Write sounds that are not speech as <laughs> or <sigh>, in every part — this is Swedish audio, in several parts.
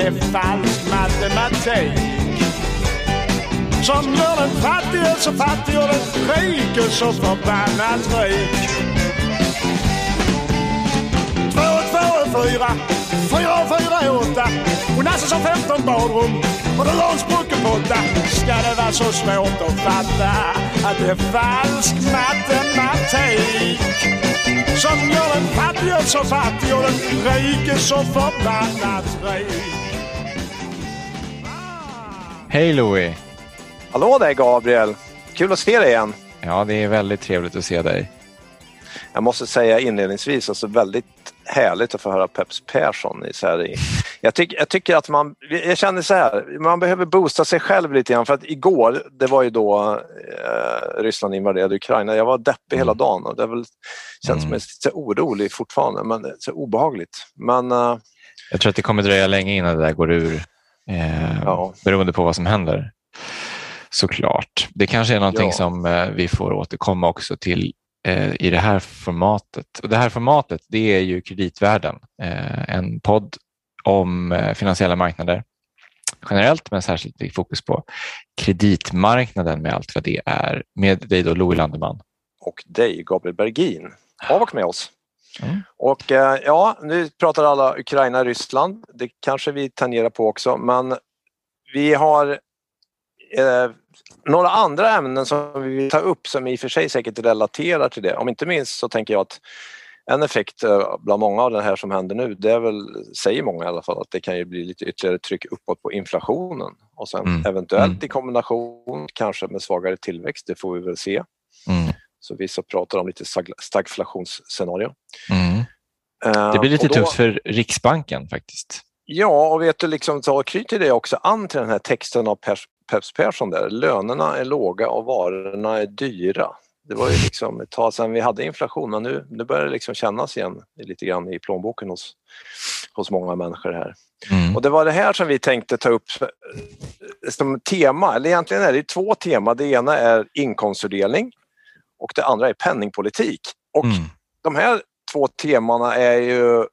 det är falsk matematik? Som gör den fattige så fattig och den rike så förbannat rik. Två och två är fyra, fyra och fyra är åtta. Och Nasse har 15 badrum och det låg en sprucken potta. Ska det vara så svårt att fatta att det är falsk matematik? Som gör den fattige så fattig och den rike så förbannat rik. Hej Louie! Hallå där Gabriel! Kul att se dig igen. Ja, det är väldigt trevligt att se dig. Jag måste säga inledningsvis, alltså väldigt härligt att få höra Peps Persson. I så här, i, jag, tyck, jag tycker att man, jag känner så här, man behöver boosta sig själv lite grann för att igår, det var ju då eh, Ryssland invaderade Ukraina, jag var deppig hela dagen och det väl, känns som är lite orolig fortfarande, men är så obehagligt. Men eh, Jag tror att det kommer dröja länge innan det där går ur, eh, Ja. beroende på vad som händer. Såklart. Det kanske är någonting Ja. som eh, vi får återkomma också till eh, i det här formatet. Och det här formatet det är ju Kreditvärlden, eh, en podd om eh, finansiella marknader generellt, men särskilt i fokus på kreditmarknaden med allt vad det är, med dig då Louis Landeman. och dig Gabriel Bergin. Av och med oss. Mm. Och eh, ja, nu pratar alla Ukraina, Ryssland. Det kanske vi tangerar på också, men vi har eh, några andra ämnen som vi vill ta upp som i och för sig säkert relaterar till det. Om inte minst så tänker jag att en effekt eh, bland många av det här som händer nu, det är väl, säger många i alla fall, att det kan ju bli lite ytterligare tryck uppåt på inflationen och sen Mm. eventuellt Mm. i kombination kanske med svagare tillväxt, det får vi väl se. Mm. Så vissa pratar om lite stag- stagflationsscenario. Mm. Eh, Det blir lite och då- tufft för Riksbanken faktiskt. Ja, och vet du, liksom, så knyter det också an till den här texten av Pers, Peps Persson där. Lönerna är låga och varorna är dyra. Det var ju liksom ett tag sedan vi hade inflation men nu, nu börjar det liksom kännas igen lite grann i plånboken hos, hos många människor här. Mm. Och det var det här som vi tänkte ta upp eh, som tema, eller egentligen är det två teman. Det ena är inkomstfördelning och det andra är penningpolitik. Och Mm. de här två temana är ju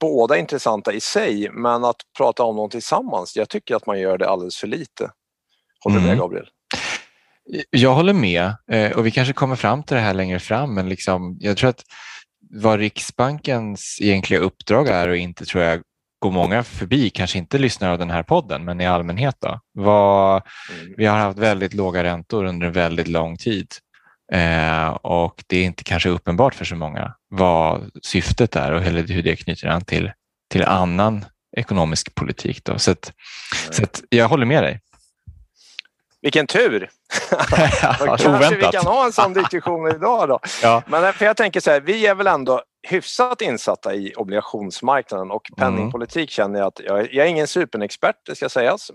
båda intressanta i sig men att prata om dem tillsammans, jag tycker att man gör det alldeles för lite. Håller du med Mm. Gabriel? Jag håller med eh, och vi kanske kommer fram till det här längre fram men liksom, jag tror att vad Riksbankens egentliga uppdrag är och inte tror jag går många förbi, kanske inte lyssnar av den här podden men i allmänhet då. Vad, Mm. vi har haft väldigt låga räntor under en väldigt lång tid eh, och det är inte kanske uppenbart för så många vad syftet är och hur det knyter an till, till annan ekonomisk politik. Då. Så, att, så att jag håller med dig. Vilken tur! <laughs> Då kanske vi kan ha en sån diskussion idag då. Ja. Men eh, för jag tänker så här, vi är väl ändå hyfsat insatta i obligationsmarknaden och Mm. penningpolitik känner jag att jag, jag är ingen superexpert, det ska sägas.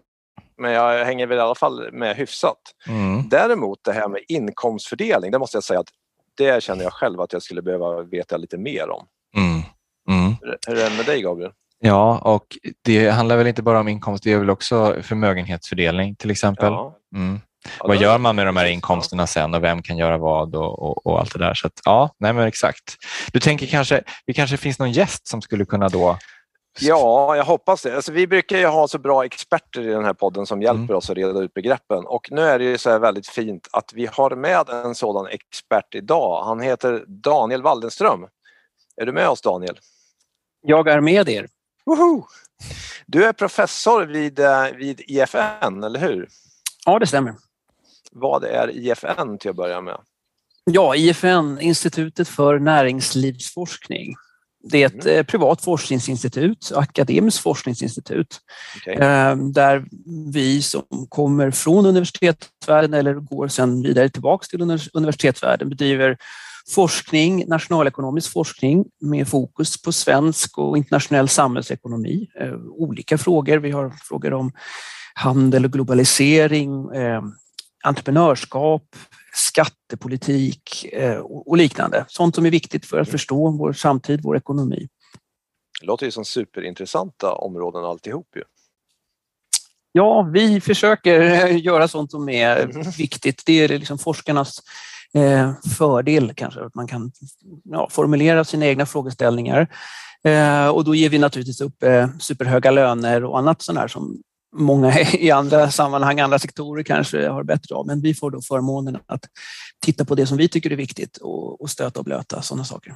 Men jag hänger väl i alla fall med hyfsat. Mm. Däremot det här med inkomstfördelning, det måste jag säga att det känner jag själv att jag skulle behöva veta lite mer om. Mm. Mm. Hur är det med dig Gabriel? Ja, och det handlar väl inte bara om inkomst, det är väl också förmögenhetsfördelning till exempel. Ja. Mm. Ja, Vad gör man med de här inkomsterna sen och vem kan göra vad och, och, och allt det där. Så att, ja, nej men exakt. Du tänker kanske, det kanske finns någon gäst som skulle kunna då... Ja, jag hoppas det. Alltså, vi brukar ju ha så bra experter i den här podden som hjälper Mm. oss att reda ut begreppen och nu är det ju så här väldigt fint att vi har med en sådan expert idag. Han heter Daniel Waldenström. Är du med oss Daniel? Jag är med er. Woho! Du är professor vid, eh, vid IFN, eller hur? Ja, det stämmer. Vad är IFN till att börja med? Ja, IFN, Institutet för näringslivsforskning. Det är ett Mm. eh, privat forskningsinstitut, akademiskt forskningsinstitut, Okej. eh, där vi som kommer från universitetsvärlden eller går sedan vidare tillbaks till univers- universitetsvärlden bedriver forskning, nationalekonomisk forskning med fokus på svensk och internationell samhällsekonomi. Eh, olika frågor. Vi har frågor om handel och globalisering, entreprenörskap, skattepolitik eh, och liknande. Sånt som är viktigt för att förstå vår samtid, vår ekonomi. Det låter ju som superintressanta områden alltihop ju. Ja, vi försöker <laughs> göra sånt som är <laughs> viktigt. Det är liksom forskarnas eh, fördel kanske, att man kan ja, formulera sina egna frågeställningar. Eh, och då ger vi naturligtvis upp superhöga löner och annat sånt här som många <laughs> i andra sammanhang, andra sektorer kanske har bättre av. Men vi får då förmånen att titta på det som vi tycker är viktigt och, och stöta och blöta sådana saker.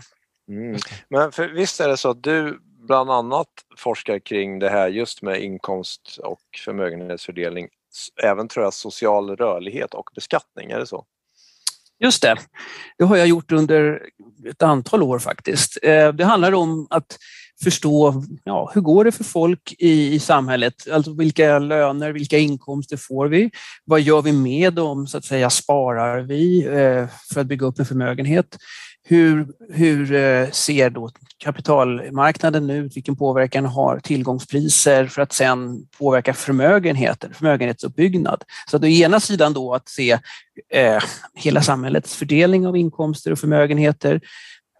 Mm. Men för, visst är det så att du bland annat forskar kring det här just med inkomst och förmögenhetsfördelning, även tror jag social rörlighet och beskattning, är det så? Just det. Det har jag gjort under ett antal år faktiskt. Eh, det handlar om att förstå ja, hur går det för folk i, i samhället? Alltså vilka löner, vilka inkomster får vi? Vad gör vi med dem? Så att säga, sparar vi eh, för att bygga upp en förmögenhet? Hur, hur eh, ser då kapitalmarknaden ut? Vilken påverkan har tillgångspriser för att sen påverka förmögenheter, förmögenhetsuppbyggnad? Så att å ena sidan då att se eh, hela samhällets fördelning av inkomster och förmögenheter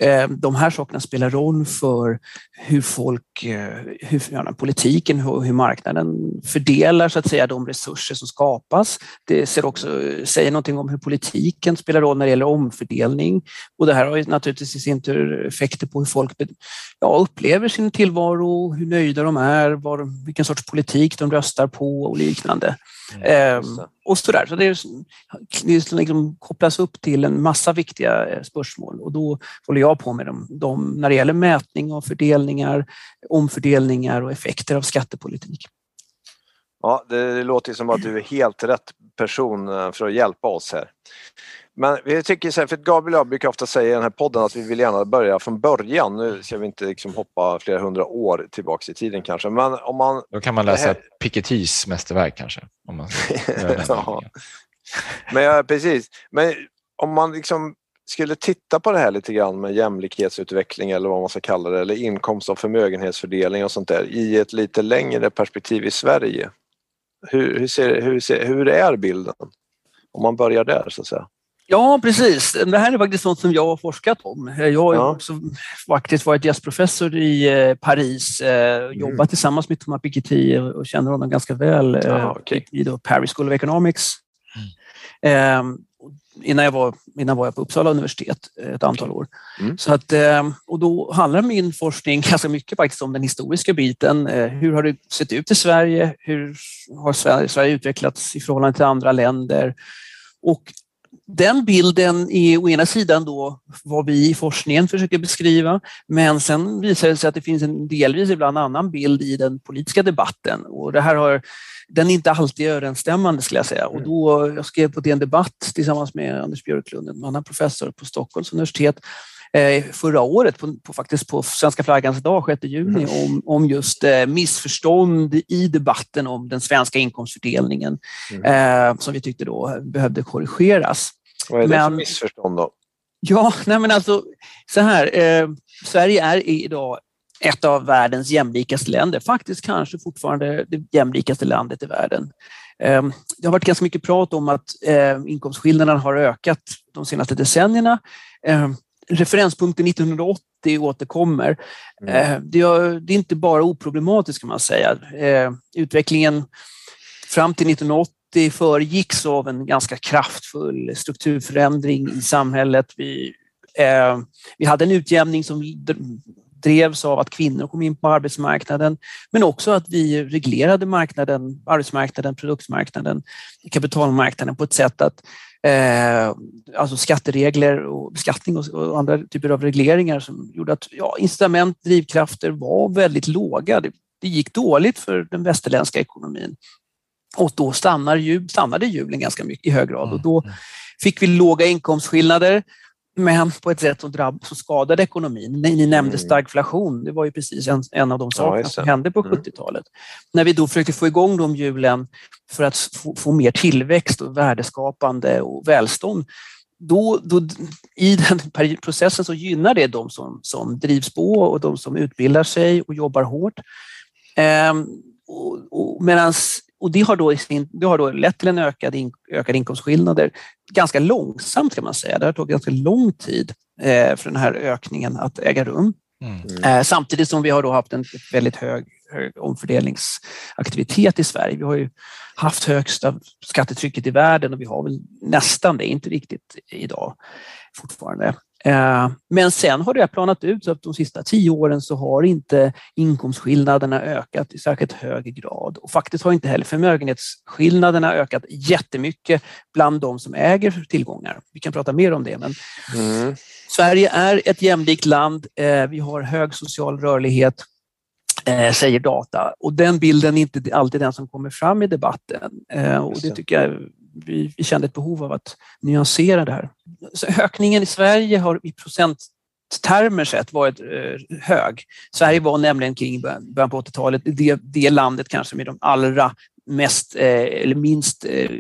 Eh, de här sakerna spelar roll för hur folk, eh, hur ja, politiken och hur marknaden fördelar så att säga de resurser som skapas. Det ser också, säger någonting om hur politiken spelar roll när det gäller omfördelning och det här har ju naturligtvis i sin tur effekter på hur folk ja, upplever sin tillvaro, hur nöjda de är, var, vilken sorts politik de röstar på och liknande. Mm, och så där. Så det, är, det liksom kopplas upp till en massa viktiga eh, spörsmål och då håller jag på med dem, dem när det gäller mätning av fördelningar, omfördelningar och effekter av skattepolitik. Ja, det låter som att du är helt rätt person eh, för att hjälpa oss här. Men vi tycker så här, för Gabriel och jag brukar ofta säga i den här podden att vi vill gärna börja från början. Nu ska vi inte liksom hoppa flera hundra år tillbaks i tiden kanske. Men om man... Då kan man läsa här... Pikettys mästerverk kanske. Om man <laughs> ja. Men ja, precis. Men om man liksom skulle titta på det här lite grann med jämlikhetsutveckling eller vad man ska kalla det, eller inkomst och förmögenhetsfördelning och sånt där i ett lite längre perspektiv i Sverige. Hur, hur, ser, hur, ser, hur är bilden? Om man börjar där så att säga. Ja, precis. Det här är faktiskt något som jag har forskat om. Jag har ja. också faktiskt varit gästprofessor i eh, Paris, eh, mm. jobbat tillsammans med Thomas Piketty och känner honom ganska väl ja, eh, okay. i Paris School of Economics. Mm. Ehm, innan, jag var, innan var jag på Uppsala universitet ett antal år. Mm. Så att, ehm, och då handlar min forskning <laughs> ganska mycket faktiskt om den historiska biten. Hur har det sett ut i Sverige? Hur har Sverige, Sverige utvecklats i förhållande till andra länder? Och den bilden är å ena sidan då vad vi i forskningen försöker beskriva, men sen visar det sig att det finns en delvis ibland annan bild i den politiska debatten och det här har den är inte alltid överensstämmande skulle jag säga. Och då, jag skrev på DN Debatt tillsammans med Anders Björklund, en annan professor på Stockholms universitet, eh, förra året, på, på, faktiskt på Svenska flaggans dag, 6 juni, mm. om, om just eh, missförstånd i debatten om den svenska inkomstfördelningen mm. eh, som vi tyckte då behövde korrigeras. Vad är det men, för missförstånd då? Ja, nej men alltså så här. Eh, Sverige är idag ett av världens jämlikaste länder, faktiskt kanske fortfarande det jämlikaste landet i världen. Eh, det har varit ganska mycket prat om att eh, inkomstskillnaderna har ökat de senaste decennierna. Eh, referenspunkten 1980 återkommer. Mm. Eh, det, är, inte bara oproblematiskt kan man säga. Utvecklingen fram till 1980 80 föregicks av en ganska kraftfull strukturförändring i samhället. Vi, eh, vi hade en utjämning som drevs av att kvinnor kom in på arbetsmarknaden, men också att vi reglerade marknaden, arbetsmarknaden, produktmarknaden, kapitalmarknaden på ett sätt att eh, alltså skatteregler och beskattning och, och, andra typer av regleringar som gjorde att ja, incitament, drivkrafter var väldigt låga. Det, det gick dåligt för den västerländska ekonomin. Och då stannar jul, stannade hjulen ganska mycket i hög grad och mm, då mm. fick vi låga inkomstskillnader men på ett sätt som, drabb, som skadade ekonomin. Ni, ni nämnde mm. stagflation, det var ju precis en, en av de sakerna som hände på 70-talet. När vi då försökte få igång de hjulen för att få, få mer tillväxt och värdeskapande och välstånd, då, då, I den processen så gynnar det de som, som drivs på och de som utbildar sig och jobbar hårt. Ehm, och, och, medans och det har då, sin, det har då lett till en ökad in, ökade inkomstskillnader ganska långsamt kan man säga. Det har tagit ganska lång tid eh, för den här ökningen att äga rum. Mm. Eh, samtidigt som vi har då haft en väldigt hög hög omfördelningsaktivitet i Sverige. Vi har ju haft högsta skattetrycket i världen och vi har väl nästan det, inte riktigt idag fortfarande. Eh, men sen har det planat ut så att de sista tio åren så har inte inkomstskillnaderna ökat i särskilt hög grad och faktiskt har inte heller förmögenhetsskillnaderna ökat jättemycket bland de som äger tillgångar. Vi kan prata mer om det. Men mm. Sverige är ett jämlikt land. Eh, vi har hög social rörlighet eh, säger data och den bilden är inte alltid den som kommer fram i debatten och det tycker jag vi, vi kände ett behov av att nyansera det här. Så ökningen i Sverige har i procenttermer sett varit eh, hög. Sverige var nämligen kring början på 80-talet det, det landet kanske med de allra mest eh, eller minst eh,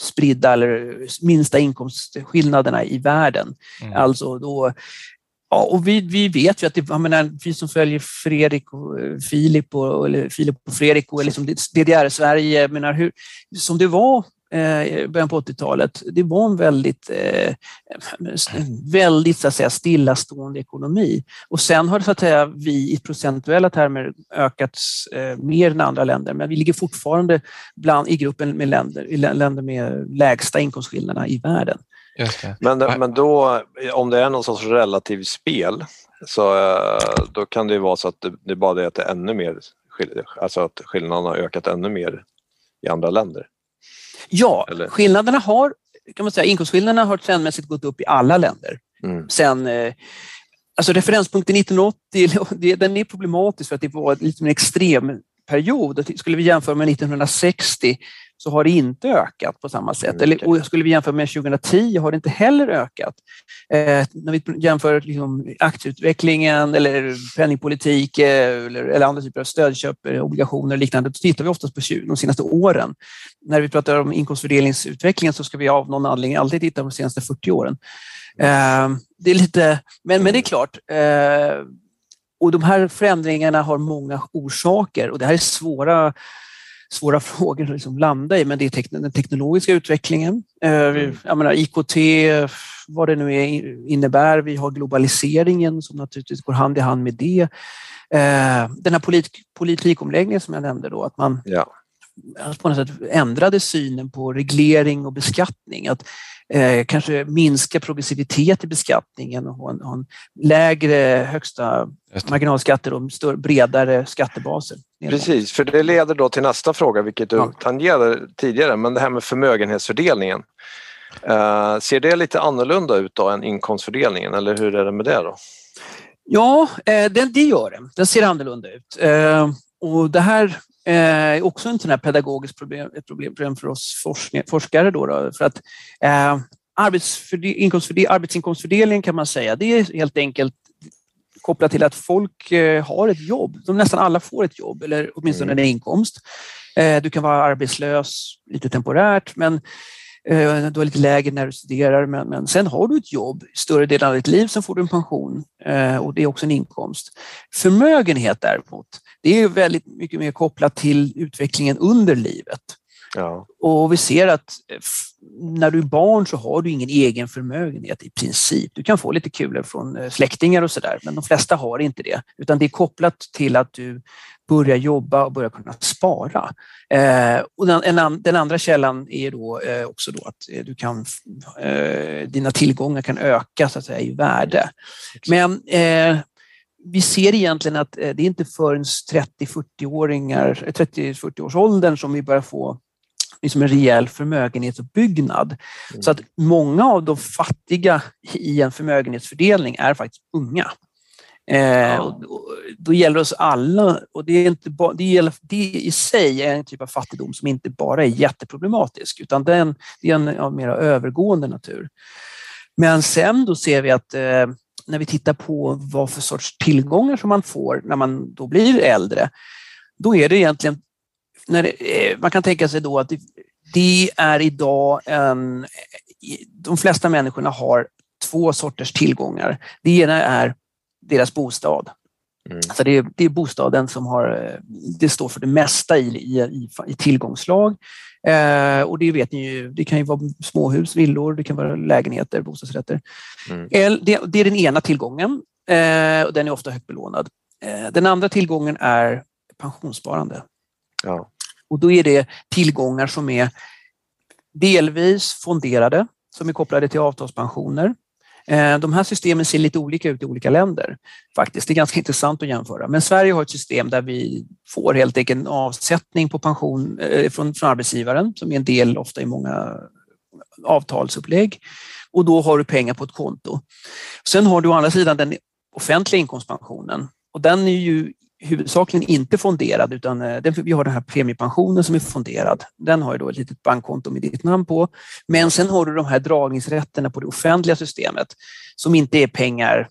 spridda eller minsta inkomstskillnaderna i världen. Mm. Alltså då Ja, och vi, vi vet ju att det, jag menar, vi som följer Fredrik och Filip och, eller Filip och Fredrik och liksom DDR-Sverige, menar hur, som det var i eh, början på 80-talet, det var en väldigt, eh, väldigt så att säga, stillastående ekonomi. Och sen har så att säga, vi i procentuella termer ökat eh, mer än andra länder, men vi ligger fortfarande bland, i gruppen med länder, i länder med lägsta inkomstskillnaderna i världen. Men, men då, om det är någon sorts relativt spel, så då kan det ju vara så att det, det är bara det att det är ännu mer, alltså att skillnaderna har ökat ännu mer i andra länder. Ja, Eller? skillnaderna har, kan man säga, inkomstskillnaderna har trendmässigt gått upp i alla länder. Mm. Sen, eh, alltså referenspunkten 1980, <laughs> den är problematisk för att det var liksom en extrem period. Skulle vi jämföra med 1960 så har det inte ökat på samma sätt. Eller, och skulle vi jämföra med 2010 har det inte heller ökat. Eh, när vi jämför liksom, aktieutvecklingen eller penningpolitik eh, eller, eller, andra typer av stödköp, eh, obligationer och liknande, då tittar vi oftast på 20, de senaste åren. När vi pratar om inkomstfördelningsutvecklingen så ska vi av någon anledning alltid titta på de senaste 40 åren. Eh, det är lite, men, men det är klart, eh, och de här förändringarna har många orsaker och det här är svåra svåra <laughs> frågor att liksom landa i, men det är den teknologiska utvecklingen. Eh, mm. Jag menar, IKT, vad det nu är, innebär. Vi har globaliseringen som naturligtvis går hand i hand med det. Eh, den här polit politikomläggningen som jag nämnde då, att man ja. på något sätt ändrade synen på reglering och beskattning. Att eh, kanske minska progressivitet i beskattningen och ha en, ha en lägre högsta marginalskatter och större, bredare skattebaser. Precis, för det leder då till nästa fråga, vilket du ja. tangerade tidigare, men det här med förmögenhetsfördelningen. Uh, ser det lite annorlunda ut då än inkomstfördelningen eller hur är det med det då? Ja, eh, det, det gör det. Den ser annorlunda ut. Eh, och det här är också en sån här pedagogiskt problem, ett problem för oss forskare. Då, då för att eh, arbetsinkomstfördelning kan man säga, det är helt enkelt kopplat till att folk eh, har ett jobb. De nästan alla får ett jobb eller åtminstone mm. en inkomst. Eh, du kan vara arbetslös lite temporärt men eh, du har lite lägre när du studerar men, men sen har du ett jobb större delen av ditt liv, sen får du en pension och det är också en inkomst. Förmögenhet däremot, det är väldigt mycket mer kopplat till utvecklingen under livet. Ja. Och vi ser att eh, när du är barn så har du ingen egen förmögenhet i princip. Du kan få lite kulor från eh, släktingar och sådär, men de flesta har inte det. Utan det är kopplat till att du börjar jobba och börjar kunna spara. Eh, och den, den, andra källan är då eh, också då att eh, du kan, eh, dina tillgångar kan öka så att säga, i värde. Men vi ser egentligen att det är inte förrän 30-40-åringar, 30-40 års åldern som vi börjar få liksom en rejäl förmögenhetsuppbyggnad. Mm. Så att många av de fattiga i en förmögenhetsfördelning är faktiskt unga. Eh, och då gäller oss alla och det, är inte ba, det, gäller, det i sig är en typ av fattigdom som inte bara är jätteproblematisk utan den, det är en av mer övergående natur. Men sen då ser vi att eh, när vi tittar på vad för sorts tillgångar som man får när man då blir äldre, då är det egentligen när det, eh, man kan tänka sig då att det, det är idag en... De flesta människorna har två sorters tillgångar. Det ena är deras bostad. Mm. Så det, är, det är bostaden som har, det står för det mesta i, i, i tillgångslag. Eh, och det vet ni ju, det kan ju vara småhus, villor, det kan vara lägenheter, bostadsrätter. Mm. Det, det, är den ena tillgången eh, och den är ofta högt belånad. Eh, den andra tillgången är pensionssparande. Ja. Och då är det tillgångar som är delvis fonderade, som är kopplade till avtalspensioner. Eh, de här systemen ser lite olika ut i olika länder. faktiskt. Det är ganska <laughs> intressant att jämföra. Men Sverige har ett system där vi får helt enkelt en avsättning på pension eh, från, från arbetsgivaren, som är en del ofta i många avtalsupplägg. Och då har du pengar på ett konto. Sen har du å andra sidan den offentliga inkomstpensionen och den är ju huvudsakligen inte fonderad utan eh, den, vi har den här premiepensionen som är fonderad. Den har ju då ett litet bankkonto med ditt namn på. Men sen har du de här dragningsrätterna på det offentliga systemet som inte är pengar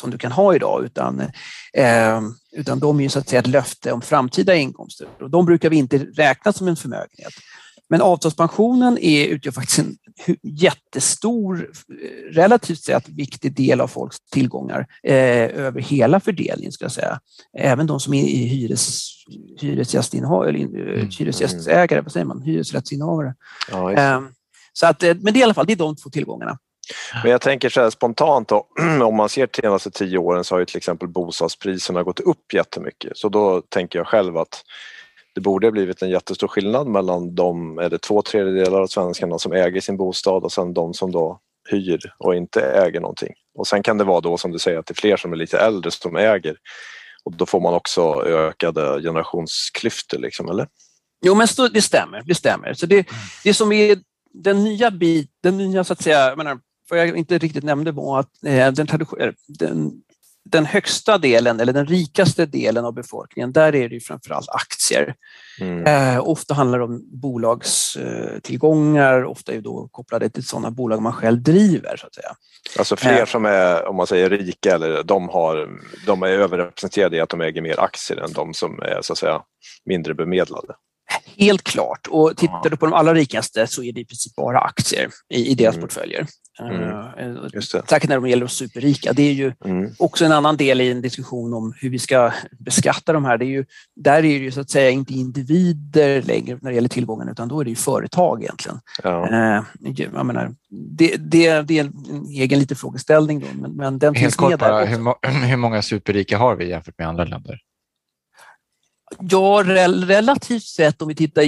som du kan ha idag utan, eh, utan de är ju så att säga ett löfte om framtida inkomster och de brukar vi inte räkna som en förmögenhet. Men avtalspensionen är, utgör faktiskt en jättestor, relativt sett viktig del av folks tillgångar eh, över hela fördelningen, ska jag säga. Även de som är i hyres, hyresgästinnehav, eller eh, mm. hyresgästägare, vad säger man, hyresrättsinnehavare. Ja, eh, så att, eh, men det är i alla fall det är de två tillgångarna. Men jag tänker så här spontant då, <clears throat> om man ser de senaste tio åren så har ju till exempel bostadspriserna gått upp jättemycket. Så då tänker jag själv att det borde ha blivit en jättestor skillnad mellan de, är det två tredjedelar av svenskarna som äger sin bostad och sen de som då hyr och inte äger någonting. Och sen kan det vara då som du säger att det är fler som är lite äldre som äger och då får man också ökade generationsklyftor liksom, eller? Jo men det stämmer, det stämmer. Så det, det som är den nya bit, den nya så att säga, jag menar, vad jag inte riktigt nämnde var att eh, den, den den högsta delen, eller den rikaste delen av befolkningen, där är det ju framförallt aktier. Mm. Eh, ofta handlar det om bolagstillgångar, ofta är då kopplade till sådana bolag man själv driver. Så att säga. Alltså fler eh. som är, om man säger rika, eller de, har, de är överrepresenterade i att de äger mer aktier än de som är så att säga mindre bemedlade. Helt klart. Och tittar du på de allra rikaste så är det i princip bara aktier i, i deras mm. portföljer. Mm. Uh, Särskilt när de gäller de superrika. Det är ju mm. också en annan del i en diskussion om hur vi ska beskatta de här. Det är ju, där är det ju så att säga inte individer längre när det gäller tillgången utan då är det ju företag egentligen. Ja. Uh, jag menar, det, det, det, är en egen liten frågeställning. Då, men, men den Helt kort bara, hur, <clears throat> hur många superrika har vi jämfört med andra länder? Ja, relativt sett om vi tittar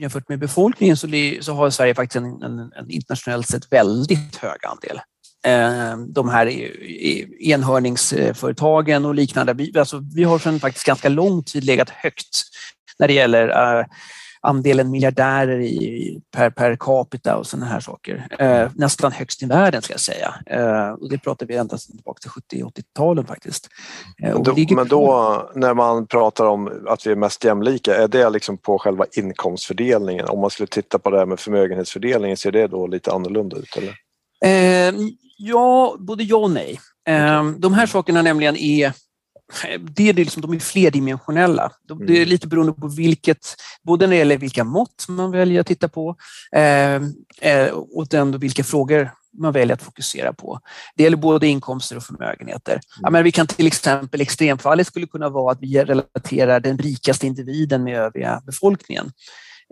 jämfört med befolkningen så, har Sverige faktiskt en, en, en internationellt sett väldigt hög andel. Ehm, de här enhörningsföretagen och liknande. Alltså, vi har sedan faktiskt ganska lång tid legat högt när det gäller eh, andelen miljardärer i, per, per capita och sådana här saker. Eh, nästan högst i världen ska jag säga. Eh, och det pratar vi ända tillbaka till 70-80-talen faktiskt. Eh, då, men då när man pratar om att vi är mest jämlika, är det liksom på själva inkomstfördelningen? Om man skulle titta på det här med förmögenhetsfördelningen, ser det då lite annorlunda ut? Eller? Eh, ja, både ja och nej. Eh, de här sakerna nämligen är det är liksom, de är flerdimensionella. Det är mm. lite beroende på vilket, både när det gäller vilka mått man väljer att titta på eh, eh och den, vilka frågor man väljer att fokusera på. Det gäller både inkomster och förmögenheter. Mm. Ja, men vi kan till exempel, extremfallet skulle kunna vara att vi relaterar den rikaste individen med övriga befolkningen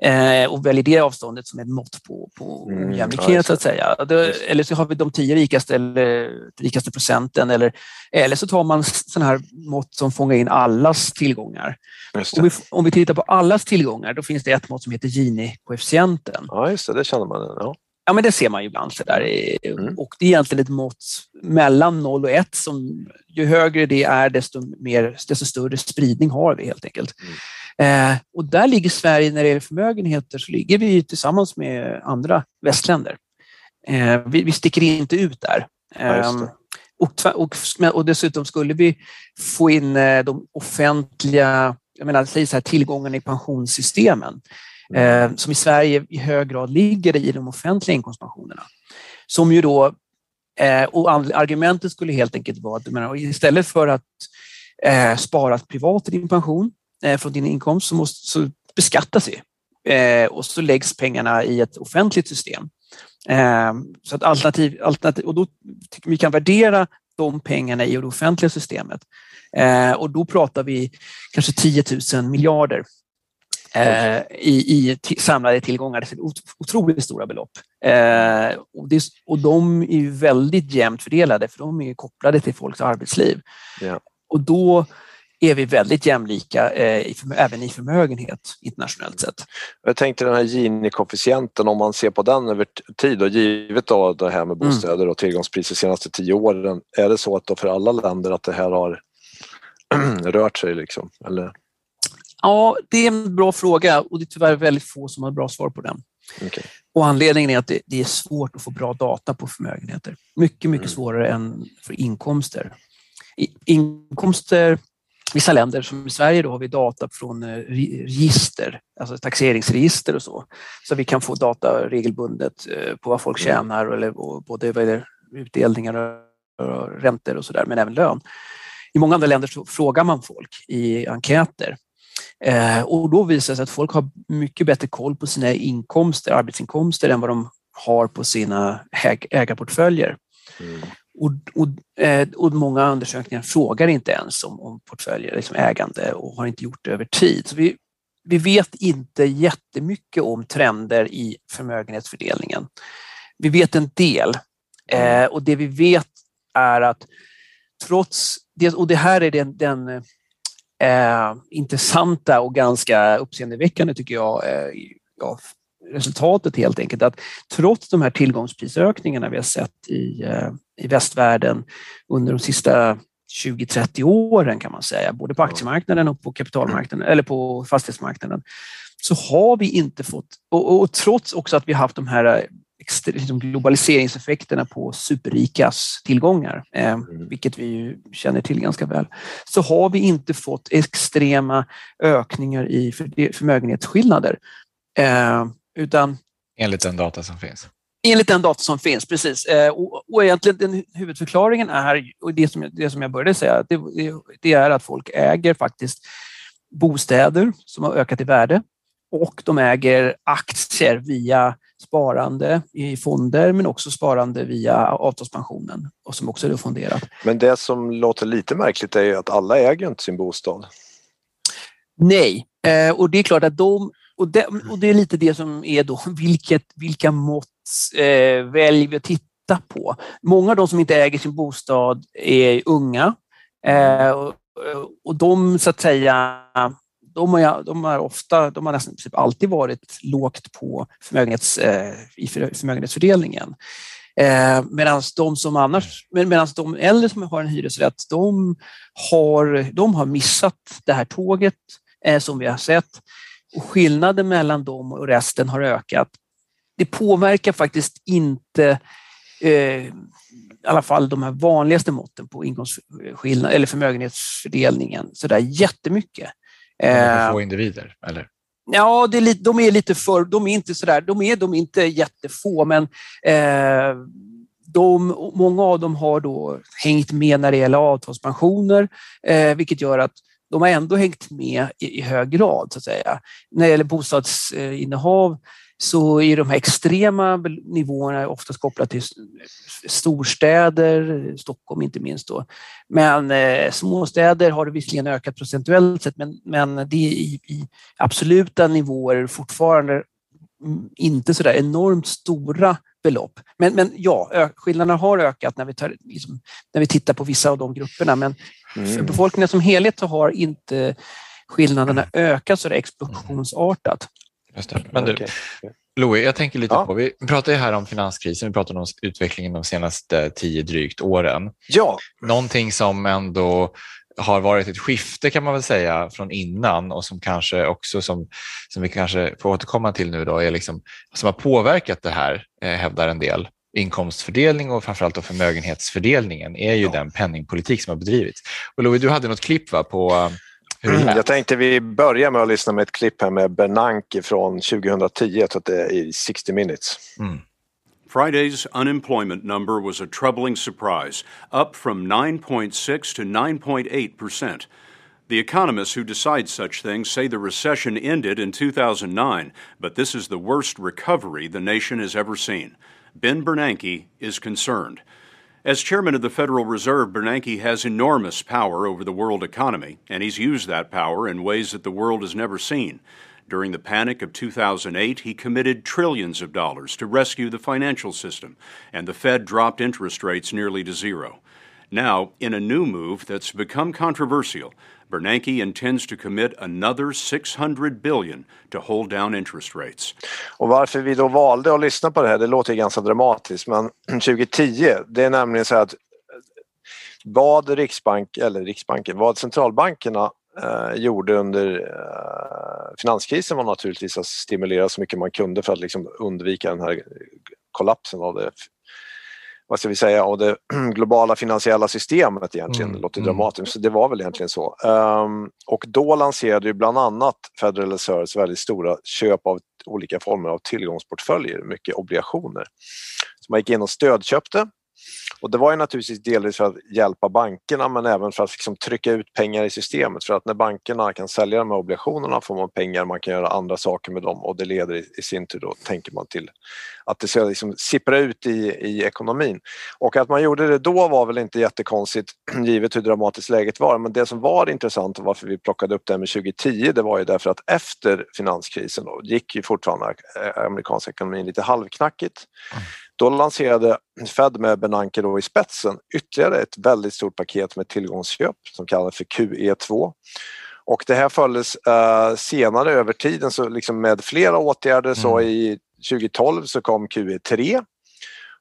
eh, och väljer det avståndet som ett mått på, på mm, ja, så att säga. Det, eller så har vi de tio rikaste, eller, rikaste procenten eller, eller så tar man sådana här mått som fångar in allas tillgångar. Om vi, om vi tittar på allas tillgångar, då finns det ett mått som heter Gini-koefficienten. Ja, just det, det känner man. Ja. Ja, men det ser man ju ibland. Så där. Mm. Och det är egentligen ett mått mellan 0 och 1. Som, ju högre det är, desto, mer, desto större spridning har vi helt enkelt. Mm. Eh, och där ligger Sverige, när det gäller förmögenheter, så ligger vi tillsammans med andra västländer. Eh, vi, vi sticker inte ut där. Eh, och, och, och, dessutom skulle vi få in eh, de offentliga jag menar, säg så här, tillgångarna i pensionssystemen mm. eh, som i Sverige i hög grad ligger i de offentliga inkomstpensionerna. Som ju då, eh, och argumentet skulle helt enkelt vara att menar, istället för att eh, spara privat i din pension från din inkomst så, måste, så beskattas det eh, och så läggs pengarna i ett offentligt system. Eh, så att alternativ, alternativ, och då tycker vi kan värdera de pengarna i det offentliga systemet. och då pratar vi kanske 10 000 miljarder i, i samlade tillgångar. Det är otroligt stora belopp. och, det, och de är ju väldigt jämnt fördelade för de är kopplade till folks arbetsliv. Ja. Och då är vi väldigt jämlika eh, även i förmögenhet internationellt sett. Jag tänkte den här Gini-koefficienten, om man ser på den över tid och givet då det här med mm. bostäder och tillgångspriser de senaste tio åren, är det så att då för alla länder att det här har <clears throat> rört sig liksom? Eller? Ja, det är en bra fråga och det är tyvärr väldigt få som har bra svar på den. Okay. Och anledningen är att det, det, är svårt att få bra data på förmögenheter. Mycket, mycket mm. svårare än för inkomster. I, inkomster vissa länder, som i Sverige, då har vi data från eh, register, alltså taxeringsregister och så. Så vi kan få data regelbundet eh, på vad folk mm. tjänar, eller både vad är utdelningar och räntor och sådär, men även lön. I många andra länder så frågar man folk i enkäter eh, och då visar det sig att folk har mycket bättre koll på sina inkomster, arbetsinkomster än vad de har på sina ägarportföljer. Mm. Och, och, eh, och, många undersökningar frågar inte ens om, om portföljer, liksom ägande och har inte gjort det över tid. Så vi, vi vet inte jättemycket om trender i förmögenhetsfördelningen. Vi vet en del eh, och det vi vet är att trots det, och det här är den, den eh, intressanta och ganska uppseendeväckande tycker jag, eh, ja, resultatet helt enkelt att trots de här tillgångsprisökningarna vi har sett i, eh, i västvärlden under de sista 20-30 åren kan man säga, både på aktiemarknaden och på kapitalmarknaden eller på fastighetsmarknaden, så har vi inte fått, och, och trots också att vi haft de här eh, liksom globaliseringseffekterna på superrikas tillgångar, eh, mm. vilket vi känner till ganska väl, så har vi inte fått extrema ökningar i förmögenhetsskillnader. Eh, utan, enligt den data som finns? Enligt den data som finns, precis. Eh, och, och egentligen den huvudförklaringen är, och det som, det som jag började säga, det, det är att folk äger faktiskt bostäder som har ökat i värde och de äger aktier via sparande i fonder men också sparande via avtalspensionen och som också är fonderat. Men det som låter lite märkligt är ju att alla äger inte sin bostad. Nej, eh, och det är klart att de och det, och det är lite det som är då, <laughs> vilket, vilka mått eh, väljer vi att titta på? Många av de som inte äger sin bostad är unga eh, och, och de så att säga de har, de har ofta, de har nästan typ alltid varit lågt på förmögenhets, eh, i förmögenhetsfördelningen. Eh, Medan de som annars, medan de äldre som har en hyresrätt, de har, de har missat det här tåget eh, som vi har sett. Och skillnaden mellan dem och resten har ökat. Det påverkar faktiskt inte eh, i alla fall de här vanligaste måtten på inkomstskillnad eller förmögenhetsfördelningen så där jättemycket. Eh, få individer, eller? Ja, det är lite, de är lite för, de är inte sådär, de är, de är inte jättefå, men eh, de, många av dem har då hängt med när det gäller avtalspensioner, eh, vilket gör att de har ändå hängt med i, i hög grad. så att säga. När det gäller bostadsinnehav så är de här extrema nivåerna oftast kopplade till storstäder, Stockholm inte minst. Då. Men eh, småstäder har det visserligen ökat procentuellt sett, men, men det är i, i absoluta nivåer fortfarande mm, inte så där enormt stora belopp. Men, men ja, skillnaderna har ökat när vi, tar, liksom, när vi tittar på vissa av de grupperna. Men mm. för befolkningen som helhet så har inte skillnaderna ökat så det explosionsartat. Just det. Men du, Louis, jag tänker lite ja. på, vi pratar ju här om finanskrisen, vi pratar om utvecklingen de senaste tio drygt åren. Ja. Någonting som ändå har varit ett skifte kan man väl säga från innan och som kanske också som, som vi kanske får återkomma till nu då är liksom, som har påverkat det här, eh, hävdar en del. Inkomstfördelning och framförallt då förmögenhetsfördelningen är ju ja. den penningpolitik som har bedrivits. Och Louis, du hade något klipp va, på hur Jag tänkte vi börjar med att lyssna med ett klipp här med Bernanke från 2010, jag tror att det är i 60 minutes. Mm. Friday's unemployment number was a troubling surprise, up from 9.6 to 9.8 percent. The economists who decide such things say the recession ended in 2009, but this is the worst recovery the nation has ever seen. Ben Bernanke is concerned. As chairman of the Federal Reserve, Bernanke has enormous power over the world economy, and he's used that power in ways that the world has never seen. During the panic of 2008, he committed trillions of dollars to rescue the financial system, and the Fed dropped interest rates nearly to zero. Now, in a new move that's become controversial, Bernanke intends to commit another 600 billion to hold down interest rates. Och varför vi då valde att lyssna på det här, det låter ganska dramatiskt, men <clears throat> 2010, det är nämligen så att vad Riksbank, eller Riksbanken, vad centralbankerna eh, gjorde under eh, finanskrisen var naturligtvis att stimulera så mycket man kunde för att liksom undvika den här kollapsen av det vad ska vi säga, av det <clears throat> globala finansiella systemet egentligen. Mm. Det låter mm. dramatiskt, så det var väl egentligen så. Um, och då lanserade ju bland annat Federal Reserve väldigt stora köp av olika former av tillgångsportföljer, mycket obligationer. Så man gick in och stödköpte och det var ju naturligtvis delvis för att hjälpa bankerna men även för att liksom trycka ut pengar i systemet för att när bankerna kan sälja de här obligationerna får man pengar, man kan göra andra saker med dem och det leder i, i sin tur då, tänker man till att det ska liksom sippra ut i, i ekonomin. Och att man gjorde det då var väl inte jättekonstigt <clears throat> givet hur dramatiskt läget var men det som var intressant och varför vi plockade upp det med 2010 det var ju därför att efter finanskrisen då, gick ju fortfarande eh, amerikansk ekonomin lite halvknackigt. Mm. Mm. Då lanserade Fed med Bernanke då i spetsen ytterligare ett väldigt stort paket med tillgångsköp som kallas för QE2. Och det här följdes uh, senare över tiden så liksom med flera åtgärder mm. så i 2012 så kom QE3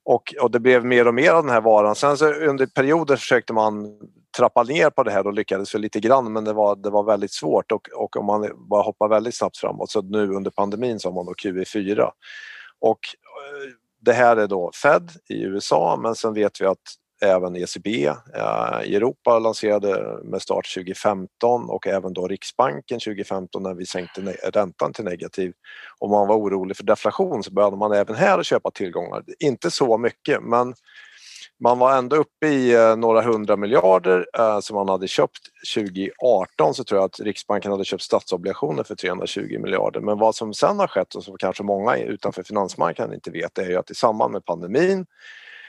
och, och det blev mer och mer av den här varan. Sen så under perioder försökte man trappa ner på det här och lyckades väl lite grann men det var, det var väldigt svårt och, och om man bara hoppar väldigt snabbt framåt så nu under pandemin så har man då QE4. Och eh, det här är då Fed i USA men sen vet vi att även ECB eh, i Europa lanserade med start 2015 och även då Riksbanken 2015 när vi sänkte räntan till negativ. Om man var orolig för deflation så började man även här köpa tillgångar. Inte så mycket men man var ändå uppe i eh, några hundra miljarder eh, som man hade köpt 2018 så tror jag att Riksbanken hade köpt statsobligationer för 320 miljarder. Men vad som sen har skett och som kanske många utanför finansmarknaden inte vet är ju att i samband med pandemin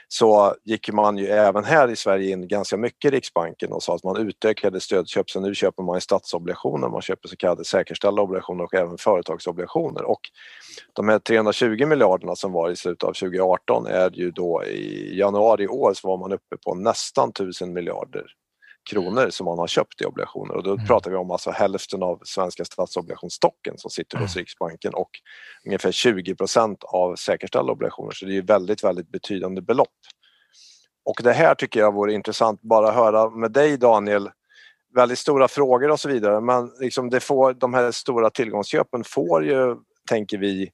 så gick man ju även här i Sverige in ganska mycket i Riksbanken och sa att man utökade stödköp. Så nu köper man statsobligationer, man köper så kallade säkerställda obligationer och även företagsobligationer. Och de här 320 miljarderna som var i slutet av 2018 är ju då i januari i år så var man uppe på nästan 1000 miljarder kronor som man har köpt i obligationer och då mm. pratar vi om alltså hälften av svenska statsobligationsstocken som sitter hos mm. Riksbanken och ungefär 20 procent av säkerställda obligationer så det är väldigt, väldigt betydande belopp. Och det här tycker jag vore intressant bara att höra med dig Daniel, väldigt stora frågor och så vidare men liksom det får, de här stora tillgångsköpen får ju, tänker vi,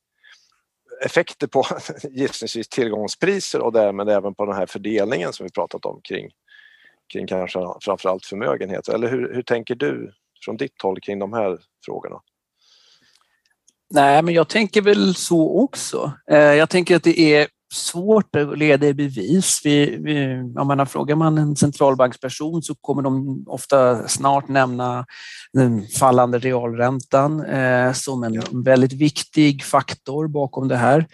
effekter på <laughs> gissningsvis tillgångspriser och därmed även på den här fördelningen som vi pratat om kring kring kanske framförallt förmögenhet. Eller hur, hur tänker du från ditt håll kring de här frågorna? Nej, men jag tänker väl så också. Eh, jag tänker att det är svårt att leda i bevis. Vi, vi, om man frågar man en centralbanksperson så kommer de ofta snart nämna den fallande realräntan eh, som en väldigt viktig faktor bakom det här.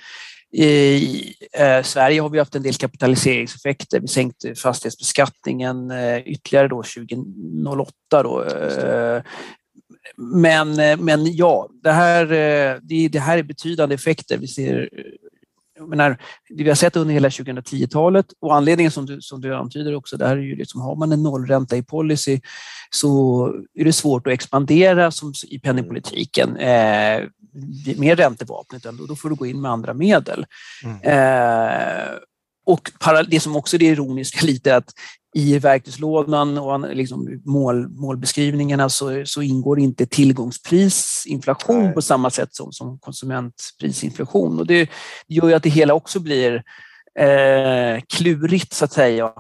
I eh, Sverige har vi haft en del kapitaliseringseffekter. Vi sänkte fastighetsbeskattningen eh, ytterligare då 2008. Då, eh, men, eh, men ja, det här, eh, det, det, här är betydande effekter. Vi ser menar, det vi har sett under hela 2010-talet och anledningen som du, som du antyder också, där är ju liksom, har man en nollränta i policy så är det svårt att expandera som i penningpolitiken. Eh, med räntevapnet, då får du gå in med andra medel. Mm. Eh, och det som också är det ironiska lite att i verktygslådan och liksom mål, målbeskrivningarna så, så, ingår inte tillgångsprisinflation Nej. på samma sätt som, som konsumentprisinflation. Och det gör ju att det hela också blir eh, klurigt så att säga att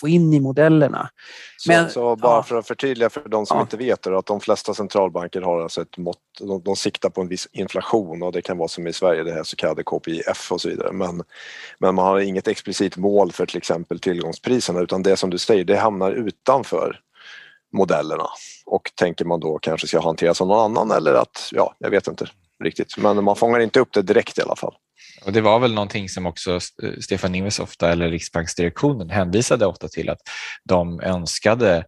få in i modellerna. Men, så, så bara ja. för att förtydliga för de som ja. inte vet det, att de flesta centralbanker har alltså ett mått, de, de siktar på en viss inflation och det kan vara som i Sverige det här så kallade KPIF och så vidare men, men man har inget explicit mål för till exempel tillgångspriserna utan det som du säger det hamnar utanför modellerna och tänker man då kanske ska hanteras av någon annan eller att, ja, jag vet inte riktigt men man fångar inte upp det direkt i alla fall. Och det var väl någonting som också eh, Stefan Ingves ofta, eller Riksbanksdirektionen, hänvisade ofta till att de önskade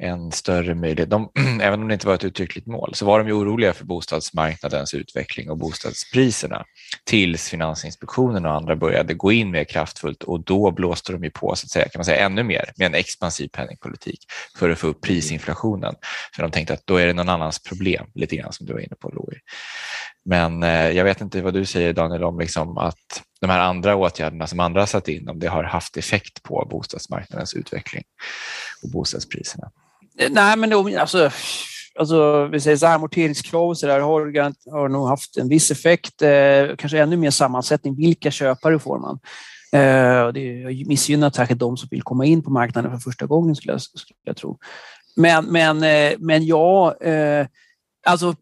en större möjlighet. De, <clears throat> även om det inte var ett uttryckligt mål så var de ju oroliga för bostadsmarknadens utveckling och bostadspriserna tills Finansinspektionen och andra började gå in mer kraftfullt och då blåste de ju på så att säga, kan man säga ännu mer med en expansiv penningpolitik för att få upp prisinflationen. För de tänkte att då är det någon annans problem, lite grann som du var inne på Louis. Men eh, jag vet inte vad du säger Daniel om liksom att de här andra åtgärderna som andra har satt in, om det har haft effekt på bostadsmarknadens utveckling och bostadspriserna. Eh, nej, men då, alltså, alltså, vi säger så här, amorteringskrav och så där har, har nog haft en viss effekt. Eh, kanske ännu mer sammansättning. Vilka köpare får man? Eh, det har missgynnat särskilt de som vill komma in på marknaden för första gången skulle jag, skulle jag tro. Men, men, eh, men ja, eh, alltså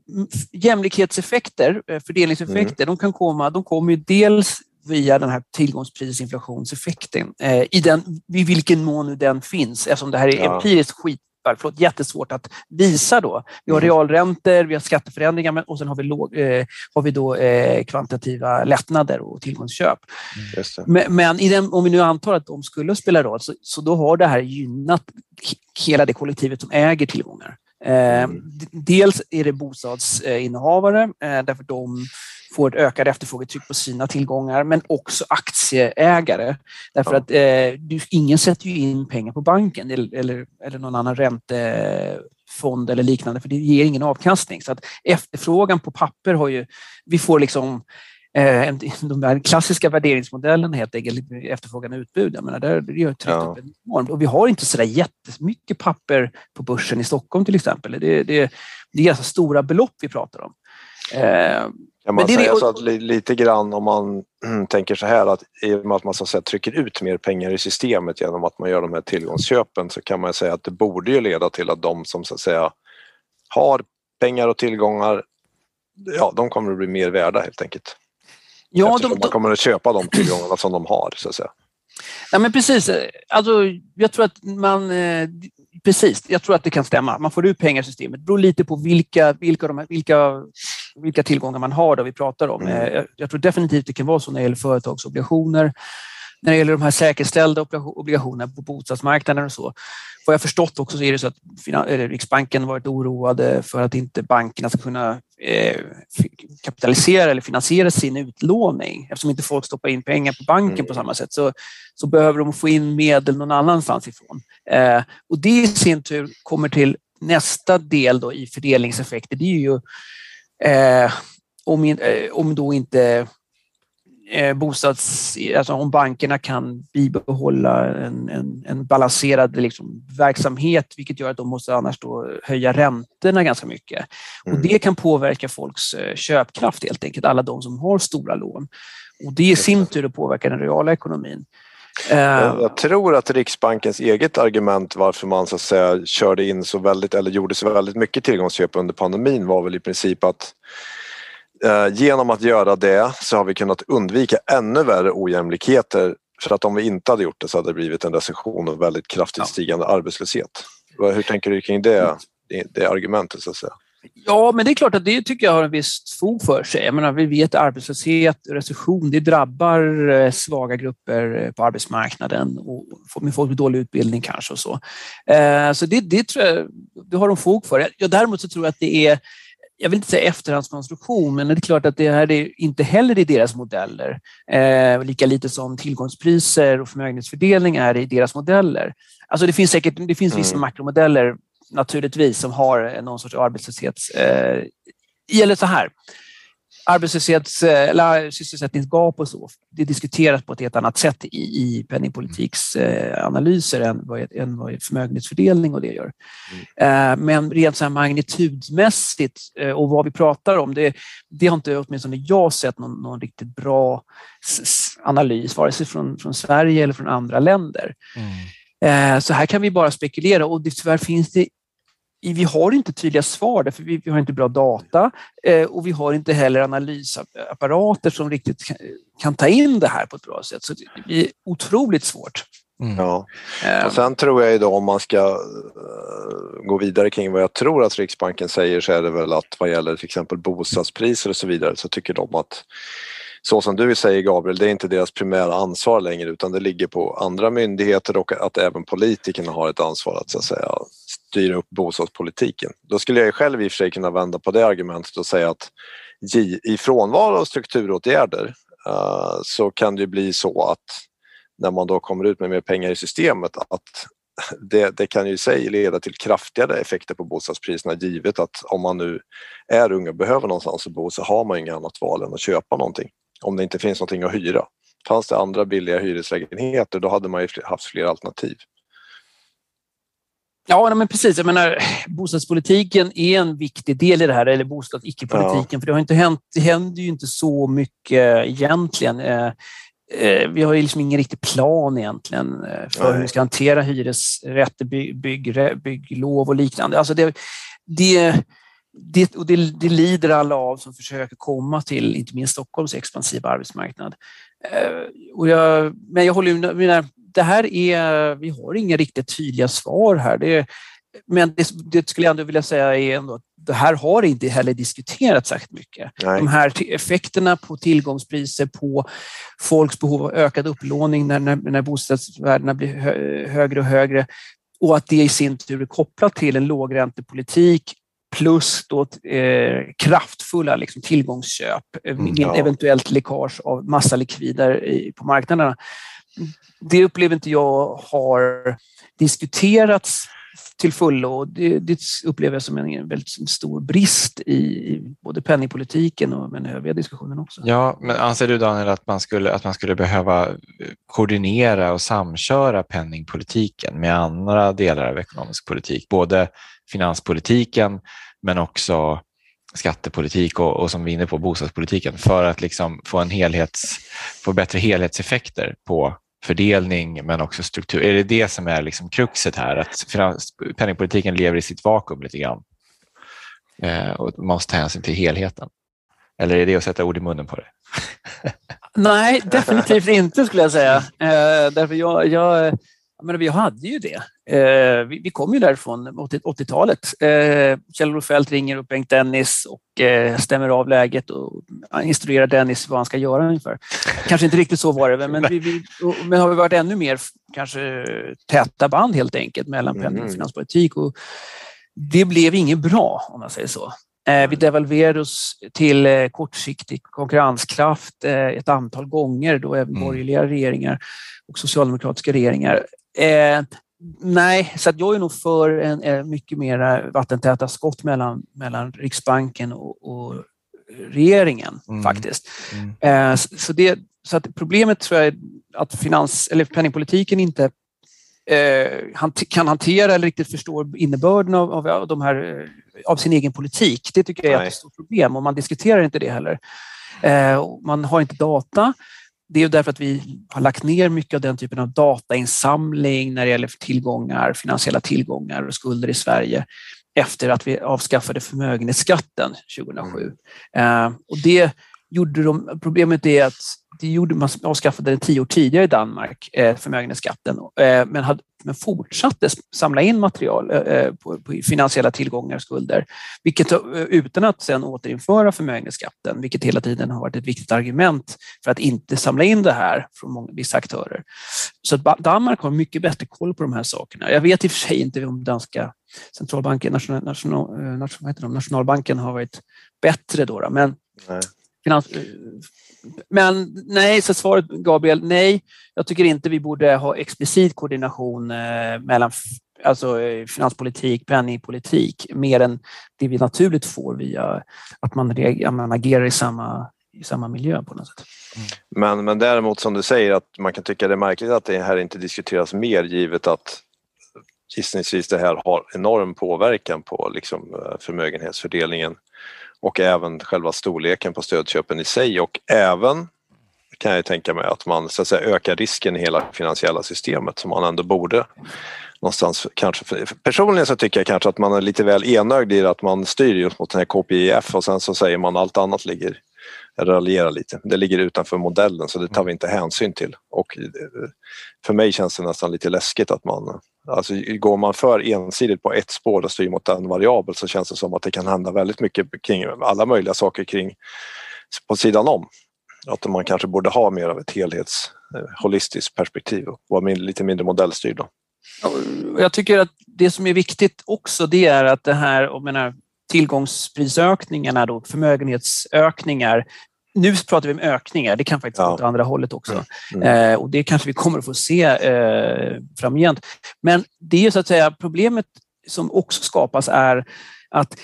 jämlikhetseffekter, eh, fördelningseffekter, mm. de kan komma, de kommer ju dels via den här tillgångsprisinflationseffekten eh, i, den, i vilken mån nu den finns eftersom det här är ja. empiriskt skit förlåt, jättesvårt att visa då. Vi har mm. realräntor, vi har skatteförändringar och sen har vi, låg, eh, har vi då eh, kvantitativa lättnader och tillgångsköp. Mm. Men, men den, om vi nu antar att de skulle spela roll så, så då har det här gynnat hela det kollektivet som äger tillgångar. Eh, mm. Dels är det bostadsinnehavare eh, därför de får ett ökat efterfrågetryck på sina tillgångar, men också aktieägare. Därför ja. att eh, du, ingen sätter ju in pengar på banken eller, eller, någon annan räntefond eller liknande, för det ger ingen avkastning. Så att efterfrågan på papper har ju, vi får liksom eh, de här klassiska värderingsmodellerna helt enkelt, efterfrågan och utbud. Jag menar, där det gör tryck ja. enormt. Och vi har inte så där jättemycket papper på börsen i Stockholm till exempel. Det, det, det är alltså stora belopp vi pratar om. Eh, kan man säga så att lite grann om man <clears throat> tänker så här att i och med att man så att säga, trycker ut mer pengar i systemet genom att man gör de här tillgångsköpen så kan man säga att det borde ju leda till att de som så att säga har pengar och tillgångar, ja de kommer att bli mer värda helt enkelt. Ja, Eftersom de, man kommer att köpa de tillgångarna som de har så att säga. Ja men precis, alltså, jag tror att man eh, Precis, jag tror att det kan stämma. Man får ut pengar i systemet. Det beror lite på vilka, vilka, de, vilka, vilka tillgångar man har då vi pratar om. Mm. Eh, jag, tror definitivt det kan vara så när det gäller företagsobligationer, när det gäller de här säkerställda obligationerna på bostadsmarknaden och så. Vad jag förstått också så är det så att Riksbanken varit oroade för att inte bankerna ska kunna eh, kapitalisera eller finansiera sin utlåning. Eftersom inte folk stoppar in pengar på banken mm. på samma sätt så, så behöver de få in medel någon annanstans ifrån. Eh, och det i sin tur kommer till nästa del då i fördelningseffekter. Det är ju eh, om, eh, om då inte eh, bostads, alltså om bankerna kan bibehålla en, en, en balanserad liksom, verksamhet, vilket gör att de måste annars då höja räntorna ganska mycket. Mm. Och det kan påverka folks eh, köpkraft helt enkelt, alla de som har stora lån. Och det i sin tur påverkar den reala ekonomin. Eh, jag tror att Riksbankens eget argument varför man så att säga körde in så väldigt eller gjorde så väldigt mycket tillgångsköp under pandemin var väl i princip att Eh, genom att göra det så har vi kunnat undvika ännu värre ojämlikheter för att om vi inte hade gjort det så hade det blivit en recession och väldigt kraftigt stigande arbetslöshet. Hur tänker du kring det, det, det argumentet så att säga? Ja, men det är klart att det tycker jag har en viss fog för sig. Jag menar, vi vet att arbetslöshet recession det drabbar eh, svaga grupper eh, på arbetsmarknaden och med folk med dålig utbildning kanske och så. Så det, det tror jag det har de fog för. Jag, däremot så tror jag att det är jag vill inte säga efterhandskonstruktion, men det är klart att det här är inte heller i deras modeller. Eh, lika lite som tillgångspriser och förmögenhetsfördelning är i deras modeller. Alltså det finns säkert det finns vissa mm. makromodeller naturligtvis som har någon sorts arbetslöshets... Eh, eller så här, arbetslöshets eller sysselsättningsgap och så, det diskuteras på ett helt annat sätt i, i penningpolitiksanalyser än vad, än vad förmögenhetsfördelning och det gör. Mm. Men rent så här magnitudmässigt eh, och vad vi pratar om, det, det har inte åtminstone jag sett någon, någon riktigt bra analys, vare sig från, från Sverige eller från andra länder. Mm. Så här kan vi bara spekulera och tyvärr finns det vi har inte tydliga svar därför vi, vi har inte bra data eh, och vi har inte heller analysapparater som riktigt kan, kan, ta in det här på ett bra sätt. Så det blir otroligt svårt. Mm. Ja. Eh. Och sen tror jag då om man ska uh, gå vidare kring vad jag tror att Riksbanken säger så är det väl att vad gäller till exempel bostadspriser och så vidare så tycker de att så som du säger Gabriel, det är inte deras primära ansvar längre utan det ligger på andra myndigheter och att även politikerna har ett ansvar att, så att säga, styra upp bostadspolitiken. Då skulle jag själv i och för sig kunna vända på det argumentet och säga att i frånvaro av strukturåtgärder uh, så kan det bli så att när man då kommer ut med mer pengar i systemet att det, det, kan ju i sig leda till kraftigare effekter på bostadspriserna givet att om man nu är ung och behöver någonstans att bo så har man inget annat val än att köpa någonting om det inte finns någonting att hyra. Fanns det andra billiga hyreslägenheter då hade man ju haft fler alternativ. Ja, men precis. Jag menar, bostadspolitiken är en viktig del i det här, eller bostads icke-politiken, ja. för det har inte hänt, det händer ju inte så mycket egentligen. Eh, eh, vi har ju liksom ingen riktig plan egentligen eh, för Nej. hur vi ska hantera hyresrätter, bygg, bygg, bygglov och liknande. Alltså det, det, det, och det, det lider alla av som försöker komma till inte minst Stockholms expansiva arbetsmarknad. Och jag, men jag håller med, det här är, vi har inga riktigt tydliga svar här. Det, men det, det, skulle jag ändå vilja säga är ändå att det här har inte heller diskuterats särskilt mycket. Nej. De här effekterna på tillgångspriser, på folks behov av ökad upplåning när, när, när bostadsvärdena blir hö, högre och högre och att det i sin tur är kopplat till en lågräntepolitik plus då, eh, kraftfulla liksom, tillgångsköp, mm, ja. eventuellt läckage av massa likvider i, på marknaderna Mm. det upplever inte jag har diskuterats till fullo. Det, det upplever jag som en väldigt stor brist i både penningpolitiken och den övriga diskussionen också. Ja, men anser du Daniel att man skulle, att man skulle behöva koordinera och samköra penningpolitiken med andra delar av ekonomisk politik? Både finanspolitiken men också skattepolitik och, och som vi är inne på bostadspolitiken för att liksom få, en helhets, få bättre helhetseffekter på fördelning men också struktur. Är det det som är liksom kruxet här, att penningpolitiken lever i sitt vakuum lite grann eh, och måste ta hänsyn till helheten? Eller är det att sätta ord i munnen på det? <laughs> Nej, definitivt inte skulle jag säga. Eh, därför jag, jag men vi hade ju det. Eh, vi, vi kom ju därifrån 80-talet. Eh, Kjell-Olof Feldt ringer upp Bengt Dennis och eh, stämmer av läget och instruerar Dennis vad han ska göra ungefär. Kanske inte riktigt så var det, men, vi, vi, men har vi varit ännu mer kanske täta band helt enkelt mellan penning och mm. finanspolitik. Och det blev inget bra om man säger så. Eh, vi devalverade oss till eh, kortsiktig konkurrenskraft eh, ett antal gånger, då även mm. borgerliga regeringar och socialdemokratiska regeringar. Eh, nej, så att jag är nog för en, en mycket mer vattentäta skott mellan, mellan Riksbanken och, och regeringen mm. faktiskt. Mm. Eh, så, det, så att problemet tror jag är att finans, eller penningpolitiken inte eh, kan hantera eller riktigt förstår innebörden av, av, de här, av sin egen politik. Det tycker jag är ett stort problem och man diskuterar inte det heller. Eh, man har inte data det är därför att vi har lagt ner mycket av den typen av datainsamling när det gäller tillgångar, finansiella tillgångar och skulder i Sverige efter att vi avskaffade förmögenhetsskatten 2007. Mm. Eh, och det gjorde de, problemet är att det gjorde, man avskaffade den tio år tidigare i Danmark, eh, förmögenhetsskatten, eh, men, hade, men fortsatte samla in material eh, eh, på, på, finansiella tillgångar och skulder, vilket, eh, utan att sedan återinföra förmögenhetsskatten, vilket hela tiden har varit ett viktigt argument för att inte samla in det här från många, vissa aktörer. Så att Danmark har mycket bättre koll på de här sakerna. Jag vet i och för sig inte om danska centralbanken, national, national, eh, national, nationalbanken har varit bättre då, men Nej. Finans, men nej, så svaret Gabriel, nej. Jag tycker inte vi borde ha explicit koordination eh, mellan alltså, eh, finanspolitik, penningpolitik, mer än det vi naturligt får via att man, man agerar i samma, i samma miljö på något sätt. Mm. Men, men däremot som du säger att man kan tycka det är märkligt att det här inte diskuteras mer givet att gissningsvis det här har enorm påverkan på liksom, eh, förmögenhetsfördelningen och även själva storleken på stödköpen i sig och även kan jag tänka mig att man så att säga, ökar risken i hela finansiella systemet som man ändå borde någonstans kanske. Personligen så tycker jag kanske att man är lite väl enögd i att man styr just mot den här KPIF och sen så säger man allt annat ligger raljerar lite. Det ligger utanför modellen så det tar vi inte hänsyn till. Och eh, för mig känns det nästan lite läskigt att man Alltså går man för ensidigt på ett spår och styr mot en variabel så känns det som att det kan hända väldigt mycket kring alla möjliga saker kring på sidan om. att man kanske borde ha mer av ett helhets, eh, holistiskt perspektiv och vara lite mindre modellstyrd. Då. Jag tycker att det som är viktigt också det är att det här, jag menar, tillgångsprisökningarna, då, förmögenhetsökningar, nu pratar vi om ökningar, det kan faktiskt ja. gå åt andra hållet också. Mm. Eh, och det kanske vi kommer att få se eh, framgent. Men det är så att säga problemet som också skapas är att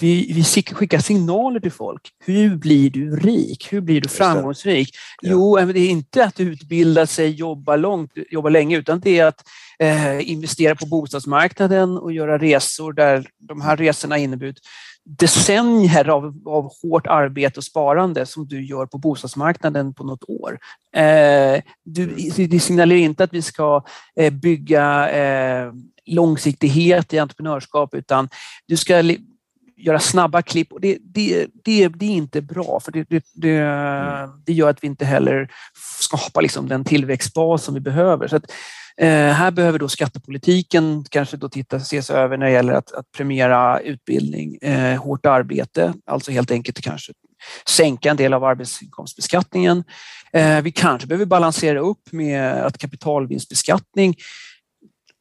vi, vi skickar signaler till folk. Hur blir du rik? Hur blir du framgångsrik? Ja. Jo, det är inte att utbilda sig, jobba långt, jobba länge, utan det är att eh, investera på bostadsmarknaden och göra resor där de här resorna inneburit decennier av, av hårt arbete och sparande som du gör på bostadsmarknaden på något år. Eh, du, det signalerar inte att vi ska eh, bygga eh, långsiktighet i entreprenörskap utan du ska göra snabba klipp och det, det, det, det är inte bra för det, det, det, det gör att vi inte heller skapar liksom den tillväxtbas som vi behöver. Så att, Eh, här behöver då skattepolitiken kanske då titta, ses över när det gäller att, att premiera utbildning, eh, hårt arbete, alltså helt enkelt kanske sänka en del av arbetsinkomstbeskattningen. Eh, vi kanske behöver balansera upp med att kapitalvinstbeskattning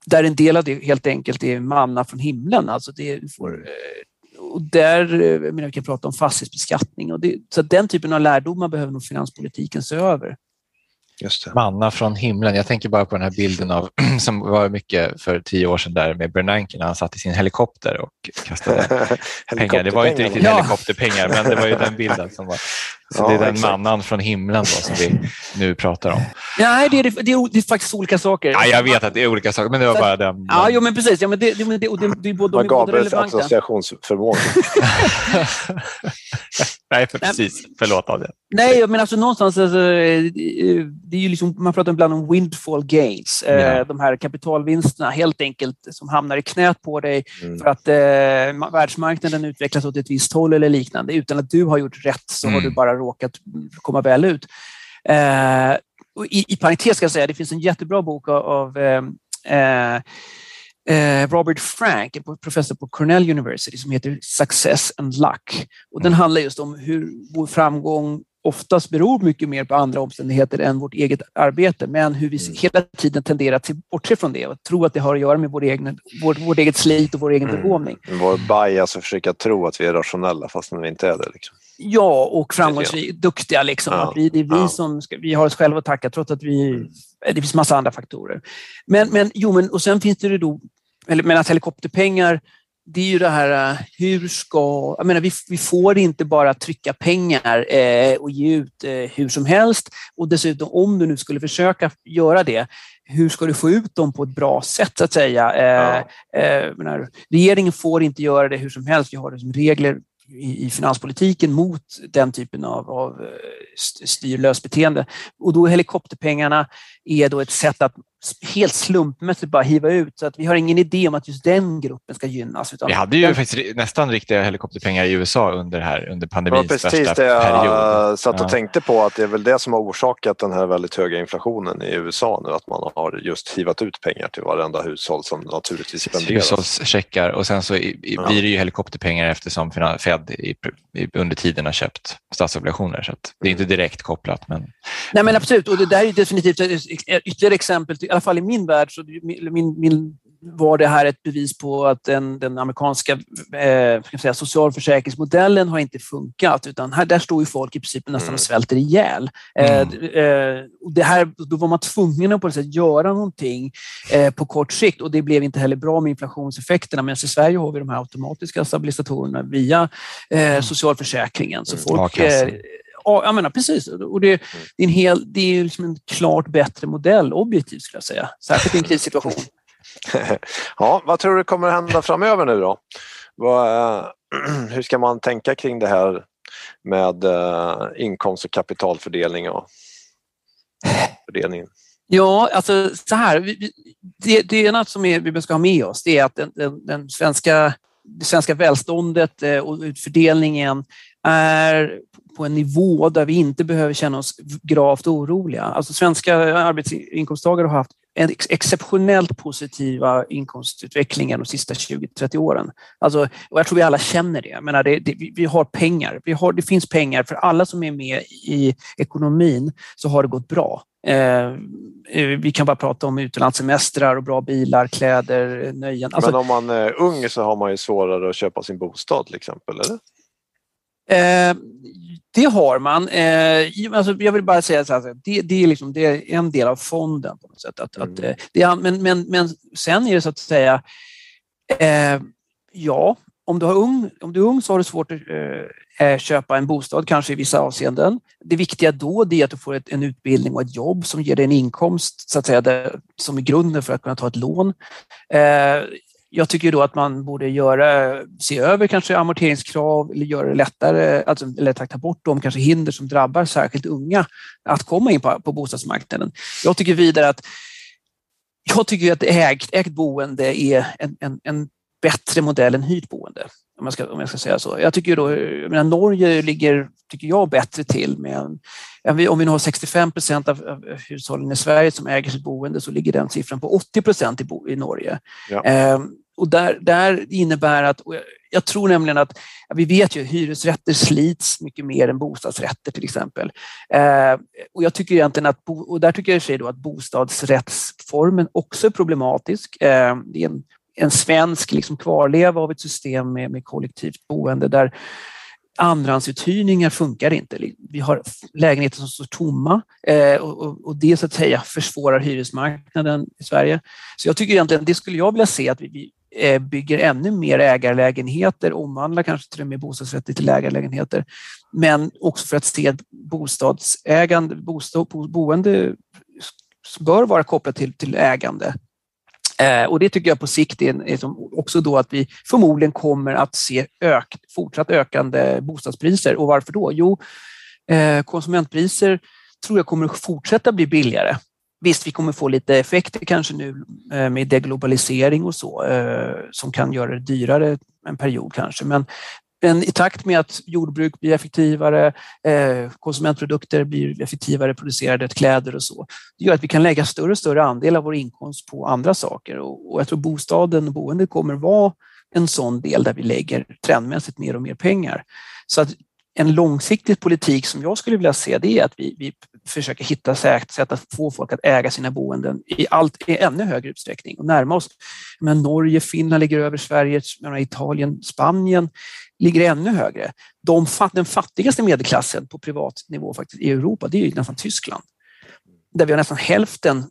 där en del av det helt enkelt är manna från himlen. Alltså det får, eh, och där eh, jag menar, vi kan prata om fastighetsbeskattning. Och det, så den typen av lärdomar behöver nog finanspolitiken se över. Manna från himlen. Jag tänker bara på den här bilden av <clears throat> som var mycket för tio år sedan där med Bernanke när han satt i sin helikopter och kastade <laughs> pengar. Det var inte riktigt helikopterpengar, men det var ju den bilden som var. <laughs> Så ja, det är den exakt. mannan från himlen då, som vi nu pratar om. Nej, det är, det, är, det är faktiskt olika saker. Ja, jag vet att det är olika saker, men det var bara den. Ja, jo, men precis. Ja, men det, det, det, det, det är både, de är både relevanta. associationsförmåga. <laughs> Nej, för precis. Förlåt Adrian. Nej, men alltså någonstans, alltså, det är ju liksom, man pratar ibland om windfall gains. Yeah. De här kapitalvinsterna helt enkelt som hamnar i knät på dig mm. för att eh, världsmarknaden utvecklas åt ett visst håll eller liknande. Utan att du har gjort rätt så mm. har du bara råkat komma väl ut. Eh, i, I parentes ska jag säga, det finns en jättebra bok av, av eh, eh Eh, Robert Frank, en professor på Cornell University, som heter Success and Luck. Och den mm. handlar just om hur vår framgång oftast beror mycket mer på andra omständigheter än vårt eget arbete, men hur vi mm. hela tiden tenderar att bortse från det och tro att det har att göra med vår egen, vår, vårt eget slit och vår egen mm. begåvning. Vår bias att försöka tro att vi är rationella fast vi inte är det. Liksom. Ja, och framgångsrika, duktiga. Liksom, ja. att vi, det är vi ja. som ska, vi har oss själva att tacka trots att vi, mm. det finns massa andra faktorer. Men, men, jo, men, och sen finns det då, eller, men att helikopterpengar det är ju det här, äh, hur ska... Jag menar, vi, vi får inte bara trycka pengar eh, och ge ut eh, hur som helst. Och dessutom, om du nu skulle försöka göra det, hur ska du få ut dem på ett bra sätt, så att säga? Eh, ja. menar, regeringen får inte göra det hur som helst. Vi har liksom regler i, i finanspolitiken mot den typen av, av eh, styrlöst beteende. Och då helikopterpengarna är då ett sätt att helt slumpmässigt bara hiva ut. Så att vi har ingen idé om att just den gruppen ska gynnas. Utan vi hade ju den... faktiskt nästan riktiga helikopterpengar i USA under, här, under pandemins period. Var precis det jag satt och ja. tänkte på, att det är väl det som har orsakat den här väldigt höga inflationen i USA nu, att man har just hivat ut pengar till varenda hushåll som naturligtvis spenderas. Hushållscheckar och sen så ja. blir det ju helikopterpengar eftersom Fed i, i, under tiden har köpt statsobligationer. Så det är inte direkt kopplat. Men... Nej men absolut, och det där är definitivt ytterligare exempel till i alla fall i min värld, så min, min, var det här ett bevis på att den, den amerikanska eh, ska säga, socialförsäkringsmodellen har inte funkat. Utan här, där står ju folk i princip nästan och mm. svälter ihjäl. Eh, mm. Eh, det här, då var man tvungen att på något sätt göra någonting eh, på kort sikt och det blev inte heller bra med inflationseffekterna. Men i Sverige har vi de här automatiska stabilisatorerna via eh, mm. socialförsäkringen. Så folk, Ja, jag menar precis. Och det, mm. det är en, hel, det är liksom en klart bättre modell objektivt skulle jag säga, särskilt i en krissituation. <laughs> ja, vad tror du kommer hända framöver nu då? Vad, <clears throat> hur ska man tänka kring det här med uh, inkomst och kapitalfördelning och <laughs> fördelningen? Ja, alltså så här. Det, det är något som är, vi ska ha med oss, det är att den, den, den svenska, det svenska välståndet eh, och fördelningen är på en nivå där vi inte behöver känna oss gravt oroliga. Alltså svenska arbetsinkomsttagare har haft en exceptionellt positiva inkomstutvecklingen de sista 20-30 åren. Alltså, och jag tror vi alla känner det. Jag menar, det, det vi, vi, har pengar. Vi har, det finns pengar för alla som är med i ekonomin så har det gått bra. Eh, vi kan bara prata om utlandssemestrar och bra bilar, kläder, nöjen. Alltså, Men om man är ung så har man ju svårare att köpa sin bostad till exempel, eller? Eh, det har man. Eh, alltså jag vill bara säga så här, det, det, är liksom, det är en del av fonden på något sätt. Att, mm. att, eh, det är, men, men, men sen är det så att säga, eh, ja, om du, har ung, om du är ung så har du svårt att eh, eh, köpa en bostad, kanske i vissa avseenden. Det viktiga då är att du får ett, en utbildning och ett jobb som ger dig en inkomst så att säga, det, som är grunden för att kunna ta ett lån. Eh, jag tycker då att man borde göra, se över kanske amorteringskrav eller göra det lättare, alltså, eller ta bort de kanske hinder som drabbar särskilt unga att komma in på, på bostadsmarknaden. Jag tycker vidare att jag tycker att ägt, ägt boende är en, en, en bättre modell än hyrt boende. Om jag, ska, om jag ska säga så. Jag tycker då, jag menar, Norge ligger, tycker jag, bättre till med om vi nu har 65 procent av, av hushållen i Sverige som äger sitt boende så ligger den siffran på 80 procent i, i Norge. Ja. Ehm, och där, där innebär att, jag tror nämligen att, vi vet ju hyresrätter slits mycket mer än bostadsrätter till exempel. Eh, och jag tycker egentligen att, och där tycker jag i sig då att bostadsrättsformen också är problematisk. Eh, det är en, en svensk liksom kvarleva av ett system med, med kollektivt boende där andrahandsuthyrningar funkar inte. Vi har lägenheter som står tomma eh, och, det så att säga försvårar hyresmarknaden i Sverige. Så jag tycker egentligen, det skulle jag vilja se att vi, eh, bygger ännu mer ägarlägenheter, omvandlar kanske till och med bostadsrätter till ägarlägenheter. Men också för att se att bostadsägande, bostad, boende bör vara kopplat till, till ägande. Eh, och det tycker jag på sikt är, är också då att vi förmodligen kommer att se ök, fortsatt ökande bostadspriser. Och varför då? Jo, eh, konsumentpriser tror jag kommer att fortsätta bli billigare. Visst, vi kommer få lite effekter kanske nu eh, med deglobalisering och så eh, som kan göra det dyrare en period kanske. Men, men i takt med att jordbruk blir effektivare, eh, konsumentprodukter blir effektivare producerade, kläder och så, det gör att vi kan lägga större och större andel av vår inkomst på andra saker. Och, och jag tror bostaden och boendet kommer vara en sån del där vi lägger trendmässigt mer och mer pengar. Så att en långsiktig politik som jag skulle vilja se det är att vi, vi försöker hitta sätt att få folk att äga sina boenden i, allt, i ännu högre utsträckning och närma oss. Men Norge, Finland ligger över Sverige, Italien, Spanien ligger ännu högre. De, den fattigaste medelklassen på privat nivå faktiskt i Europa, det är ju nästan Tyskland där vi har nästan hälften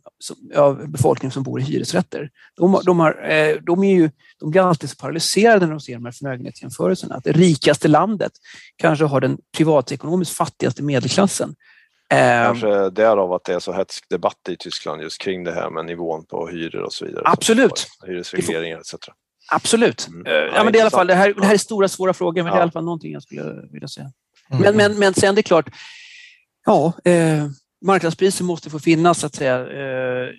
av befolkningen som bor i hyresrätter. De, de, har, eh, de, är ju, de blir alltid så paralyserade när de ser de här förmögenhetsjämförelserna. Att det rikaste landet kanske har den privatekonomiskt fattigaste medelklassen. Eh, kanske därav att det är så hetsk debatt i Tyskland just kring det här med nivån på hyror och så vidare. Absolut. Hyresregleringar etc. Absolut. Mm. Ja, men det, är i alla fall, det, här, det här är stora svåra frågor, men ja. det är i alla fall någonting jag skulle vilja säga. Mm. Men, men, men sen det är klart, ja, eh, marknadspriser måste få finnas så att säga. Eh,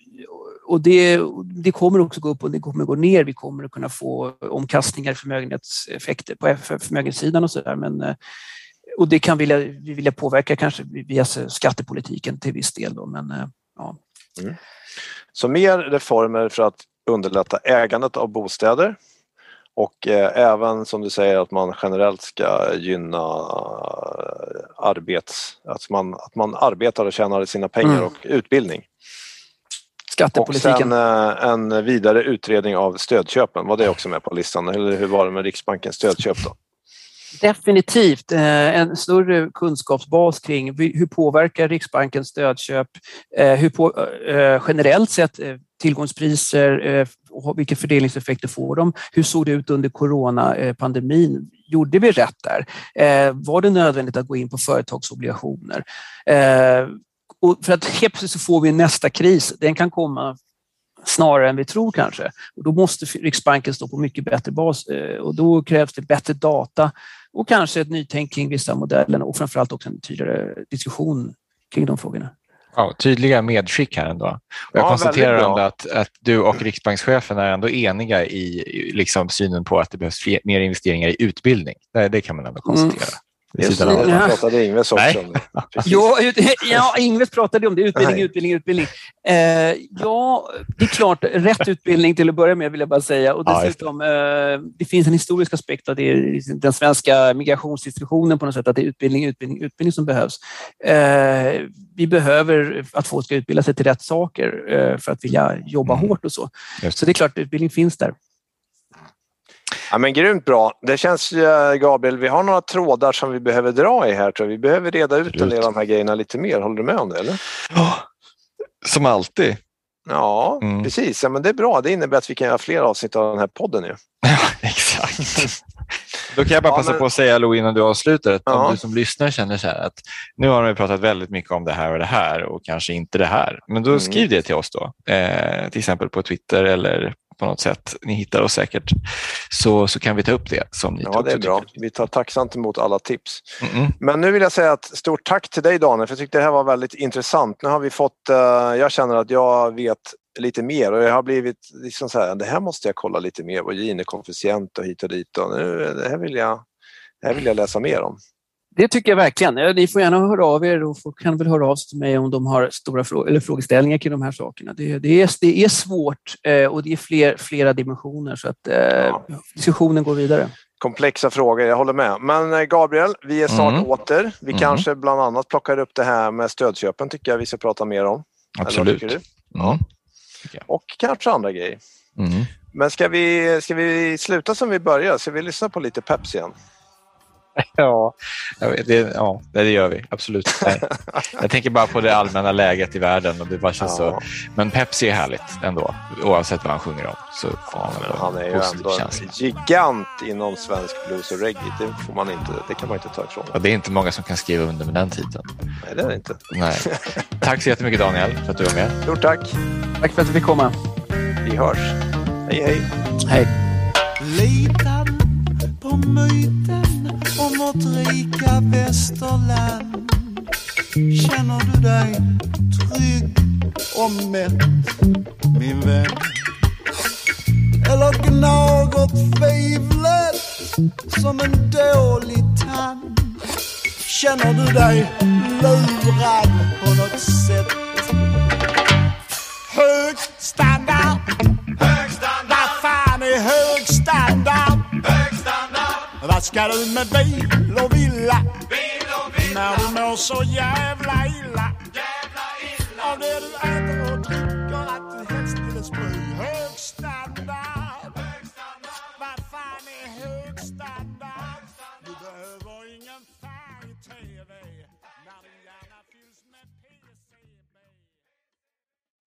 och det, det kommer också gå upp och det kommer gå ner. Vi kommer att kunna få omkastningar förmögenhetseffekter på förmögenhetssidan och så där. Men, eh, och det kan vilja, vi vilja påverka kanske via skattepolitiken till viss del. Då, men, eh, ja. Mm. Så mer reformer för att underlätta ägandet av bostäder och eh, även som du säger att man generellt ska gynna eh, arbets, att man, att man arbetar och tjänar sina pengar mm. och utbildning. Skattepolitiken. Och sen eh, en vidare utredning av stödköpen, var det också med på listan eller hur var det med Riksbankens stödköp då? Definitivt eh, en större kunskapsbas kring hur påverkar Riksbankens stödköp, eh, hur på, eh, generellt sett tillgångspriser, och vilka fördelningseffekter får de? Hur såg det ut under coronapandemin? Gjorde vi rätt där? Var det nödvändigt att gå in på företagsobligationer? Och för att helt plötsligt så får vi nästa kris. Den kan komma snarare än vi tror kanske. Och då måste Riksbanken stå på mycket bättre bas och då krävs det bättre data och kanske ett nytänk kring vissa modeller och framförallt också en tydligare diskussion kring de frågorna. Ja, tydliga medskick här ändå. Jag ja, konstaterar ändå att, att du och riksbankschefen är ändå eniga i liksom synen på att det behövs mer investeringar i utbildning. Det, det kan man ändå konstatera. Just det, ja. pratade Ingves också om det. <laughs> Ja, ja, Ingves pratade om det. Utbildning, Nej. utbildning, utbildning. Eh, ja, det är klart, rätt utbildning till att börja med vill jag bara säga. Och dessutom, eh, det finns en historisk aspekt av det, den svenska migrationsinstitutionen på något sätt, att det är utbildning, utbildning, utbildning som behövs. Eh, vi behöver att folk ska utbilda sig till rätt saker eh, för att vilja jobba mm. hårt och så. Så det är klart, utbildning finns där. Ja, men grymt bra. Det känns, Gabriel, vi har några trådar som vi behöver dra i här. Tror jag. Vi behöver reda ut en del av de här grejerna lite mer. Håller du med om det? Eller? Ja, som alltid. Ja, mm. precis. Ja, men det är bra. Det innebär att vi kan göra fler avsnitt av den här podden. Ju. <laughs> Ja, exakt. <laughs> Då kan jag bara ja, passa men... på att säga, Lo, innan du avslutar, att ja. om du som lyssnar känner så här att nu har de pratat väldigt mycket om det här och det här och kanske inte det här. Men då mm. skriv det till oss då, eh, till exempel på Twitter eller på något sätt. Ni hittar oss säkert. Så, så kan vi ta upp det som ni Ja, det är bra. Vi tar tacksamt emot alla tips. Mm -mm. Men nu vill jag säga ett stort tack till dig Daniel, för jag tyckte det här var väldigt intressant. Nu har vi fått, uh, jag känner att jag vet lite mer och jag har blivit liksom så här, det här måste jag kolla lite mer på, Gini-koefficient och hit och dit. Och nu, det, här vill jag, det här vill jag läsa mer om. Det tycker jag verkligen. Ni får gärna höra av er och folk kan väl höra av sig till mig om de har stora frå eller frågeställningar kring de här sakerna. Det, det, är, det är svårt eh, och det är fler, flera dimensioner så att eh, ja. diskussionen går vidare. Komplexa frågor, jag håller med. Men eh, Gabriel, vi är snart mm. åter. Vi mm. kanske bland annat plockar upp det här med stödköpen tycker jag vi ska prata mer om. Absolut. Mm. Ja. Och kanske andra grejer. Mm. Men ska vi, ska vi sluta som vi började? Ska vi lyssna på lite Pepsi igen? <laughs> Ja, det, ja, det gör vi. Absolut. Jag tänker bara på det allmänna läget i världen. Och det bara känns ja. så. Men Pepsi är härligt ändå, oavsett vad han sjunger om. Så ja, han är ju ändå känsla. en gigant inom svensk blues och reggae. Det, får man inte, det kan man inte ta ifrån ja, Det är inte många som kan skriva under med den titeln. Nej, det är det inte. Nej. Tack så jättemycket Daniel för att du var med. Stort tack. Tack för att du fick komma. Vi hörs. Hej, hej. Hej. Litar på myten om vårt rika västerland Känner du dig trygg och mätt, min vän? Eller gnager tvivlet som en dålig tand? Känner du dig lurad på något sätt? Hög standard, Vad ska du med bil och villa? Bil och villa. När du mår så jävla illa. Jävla illa. Av det du är.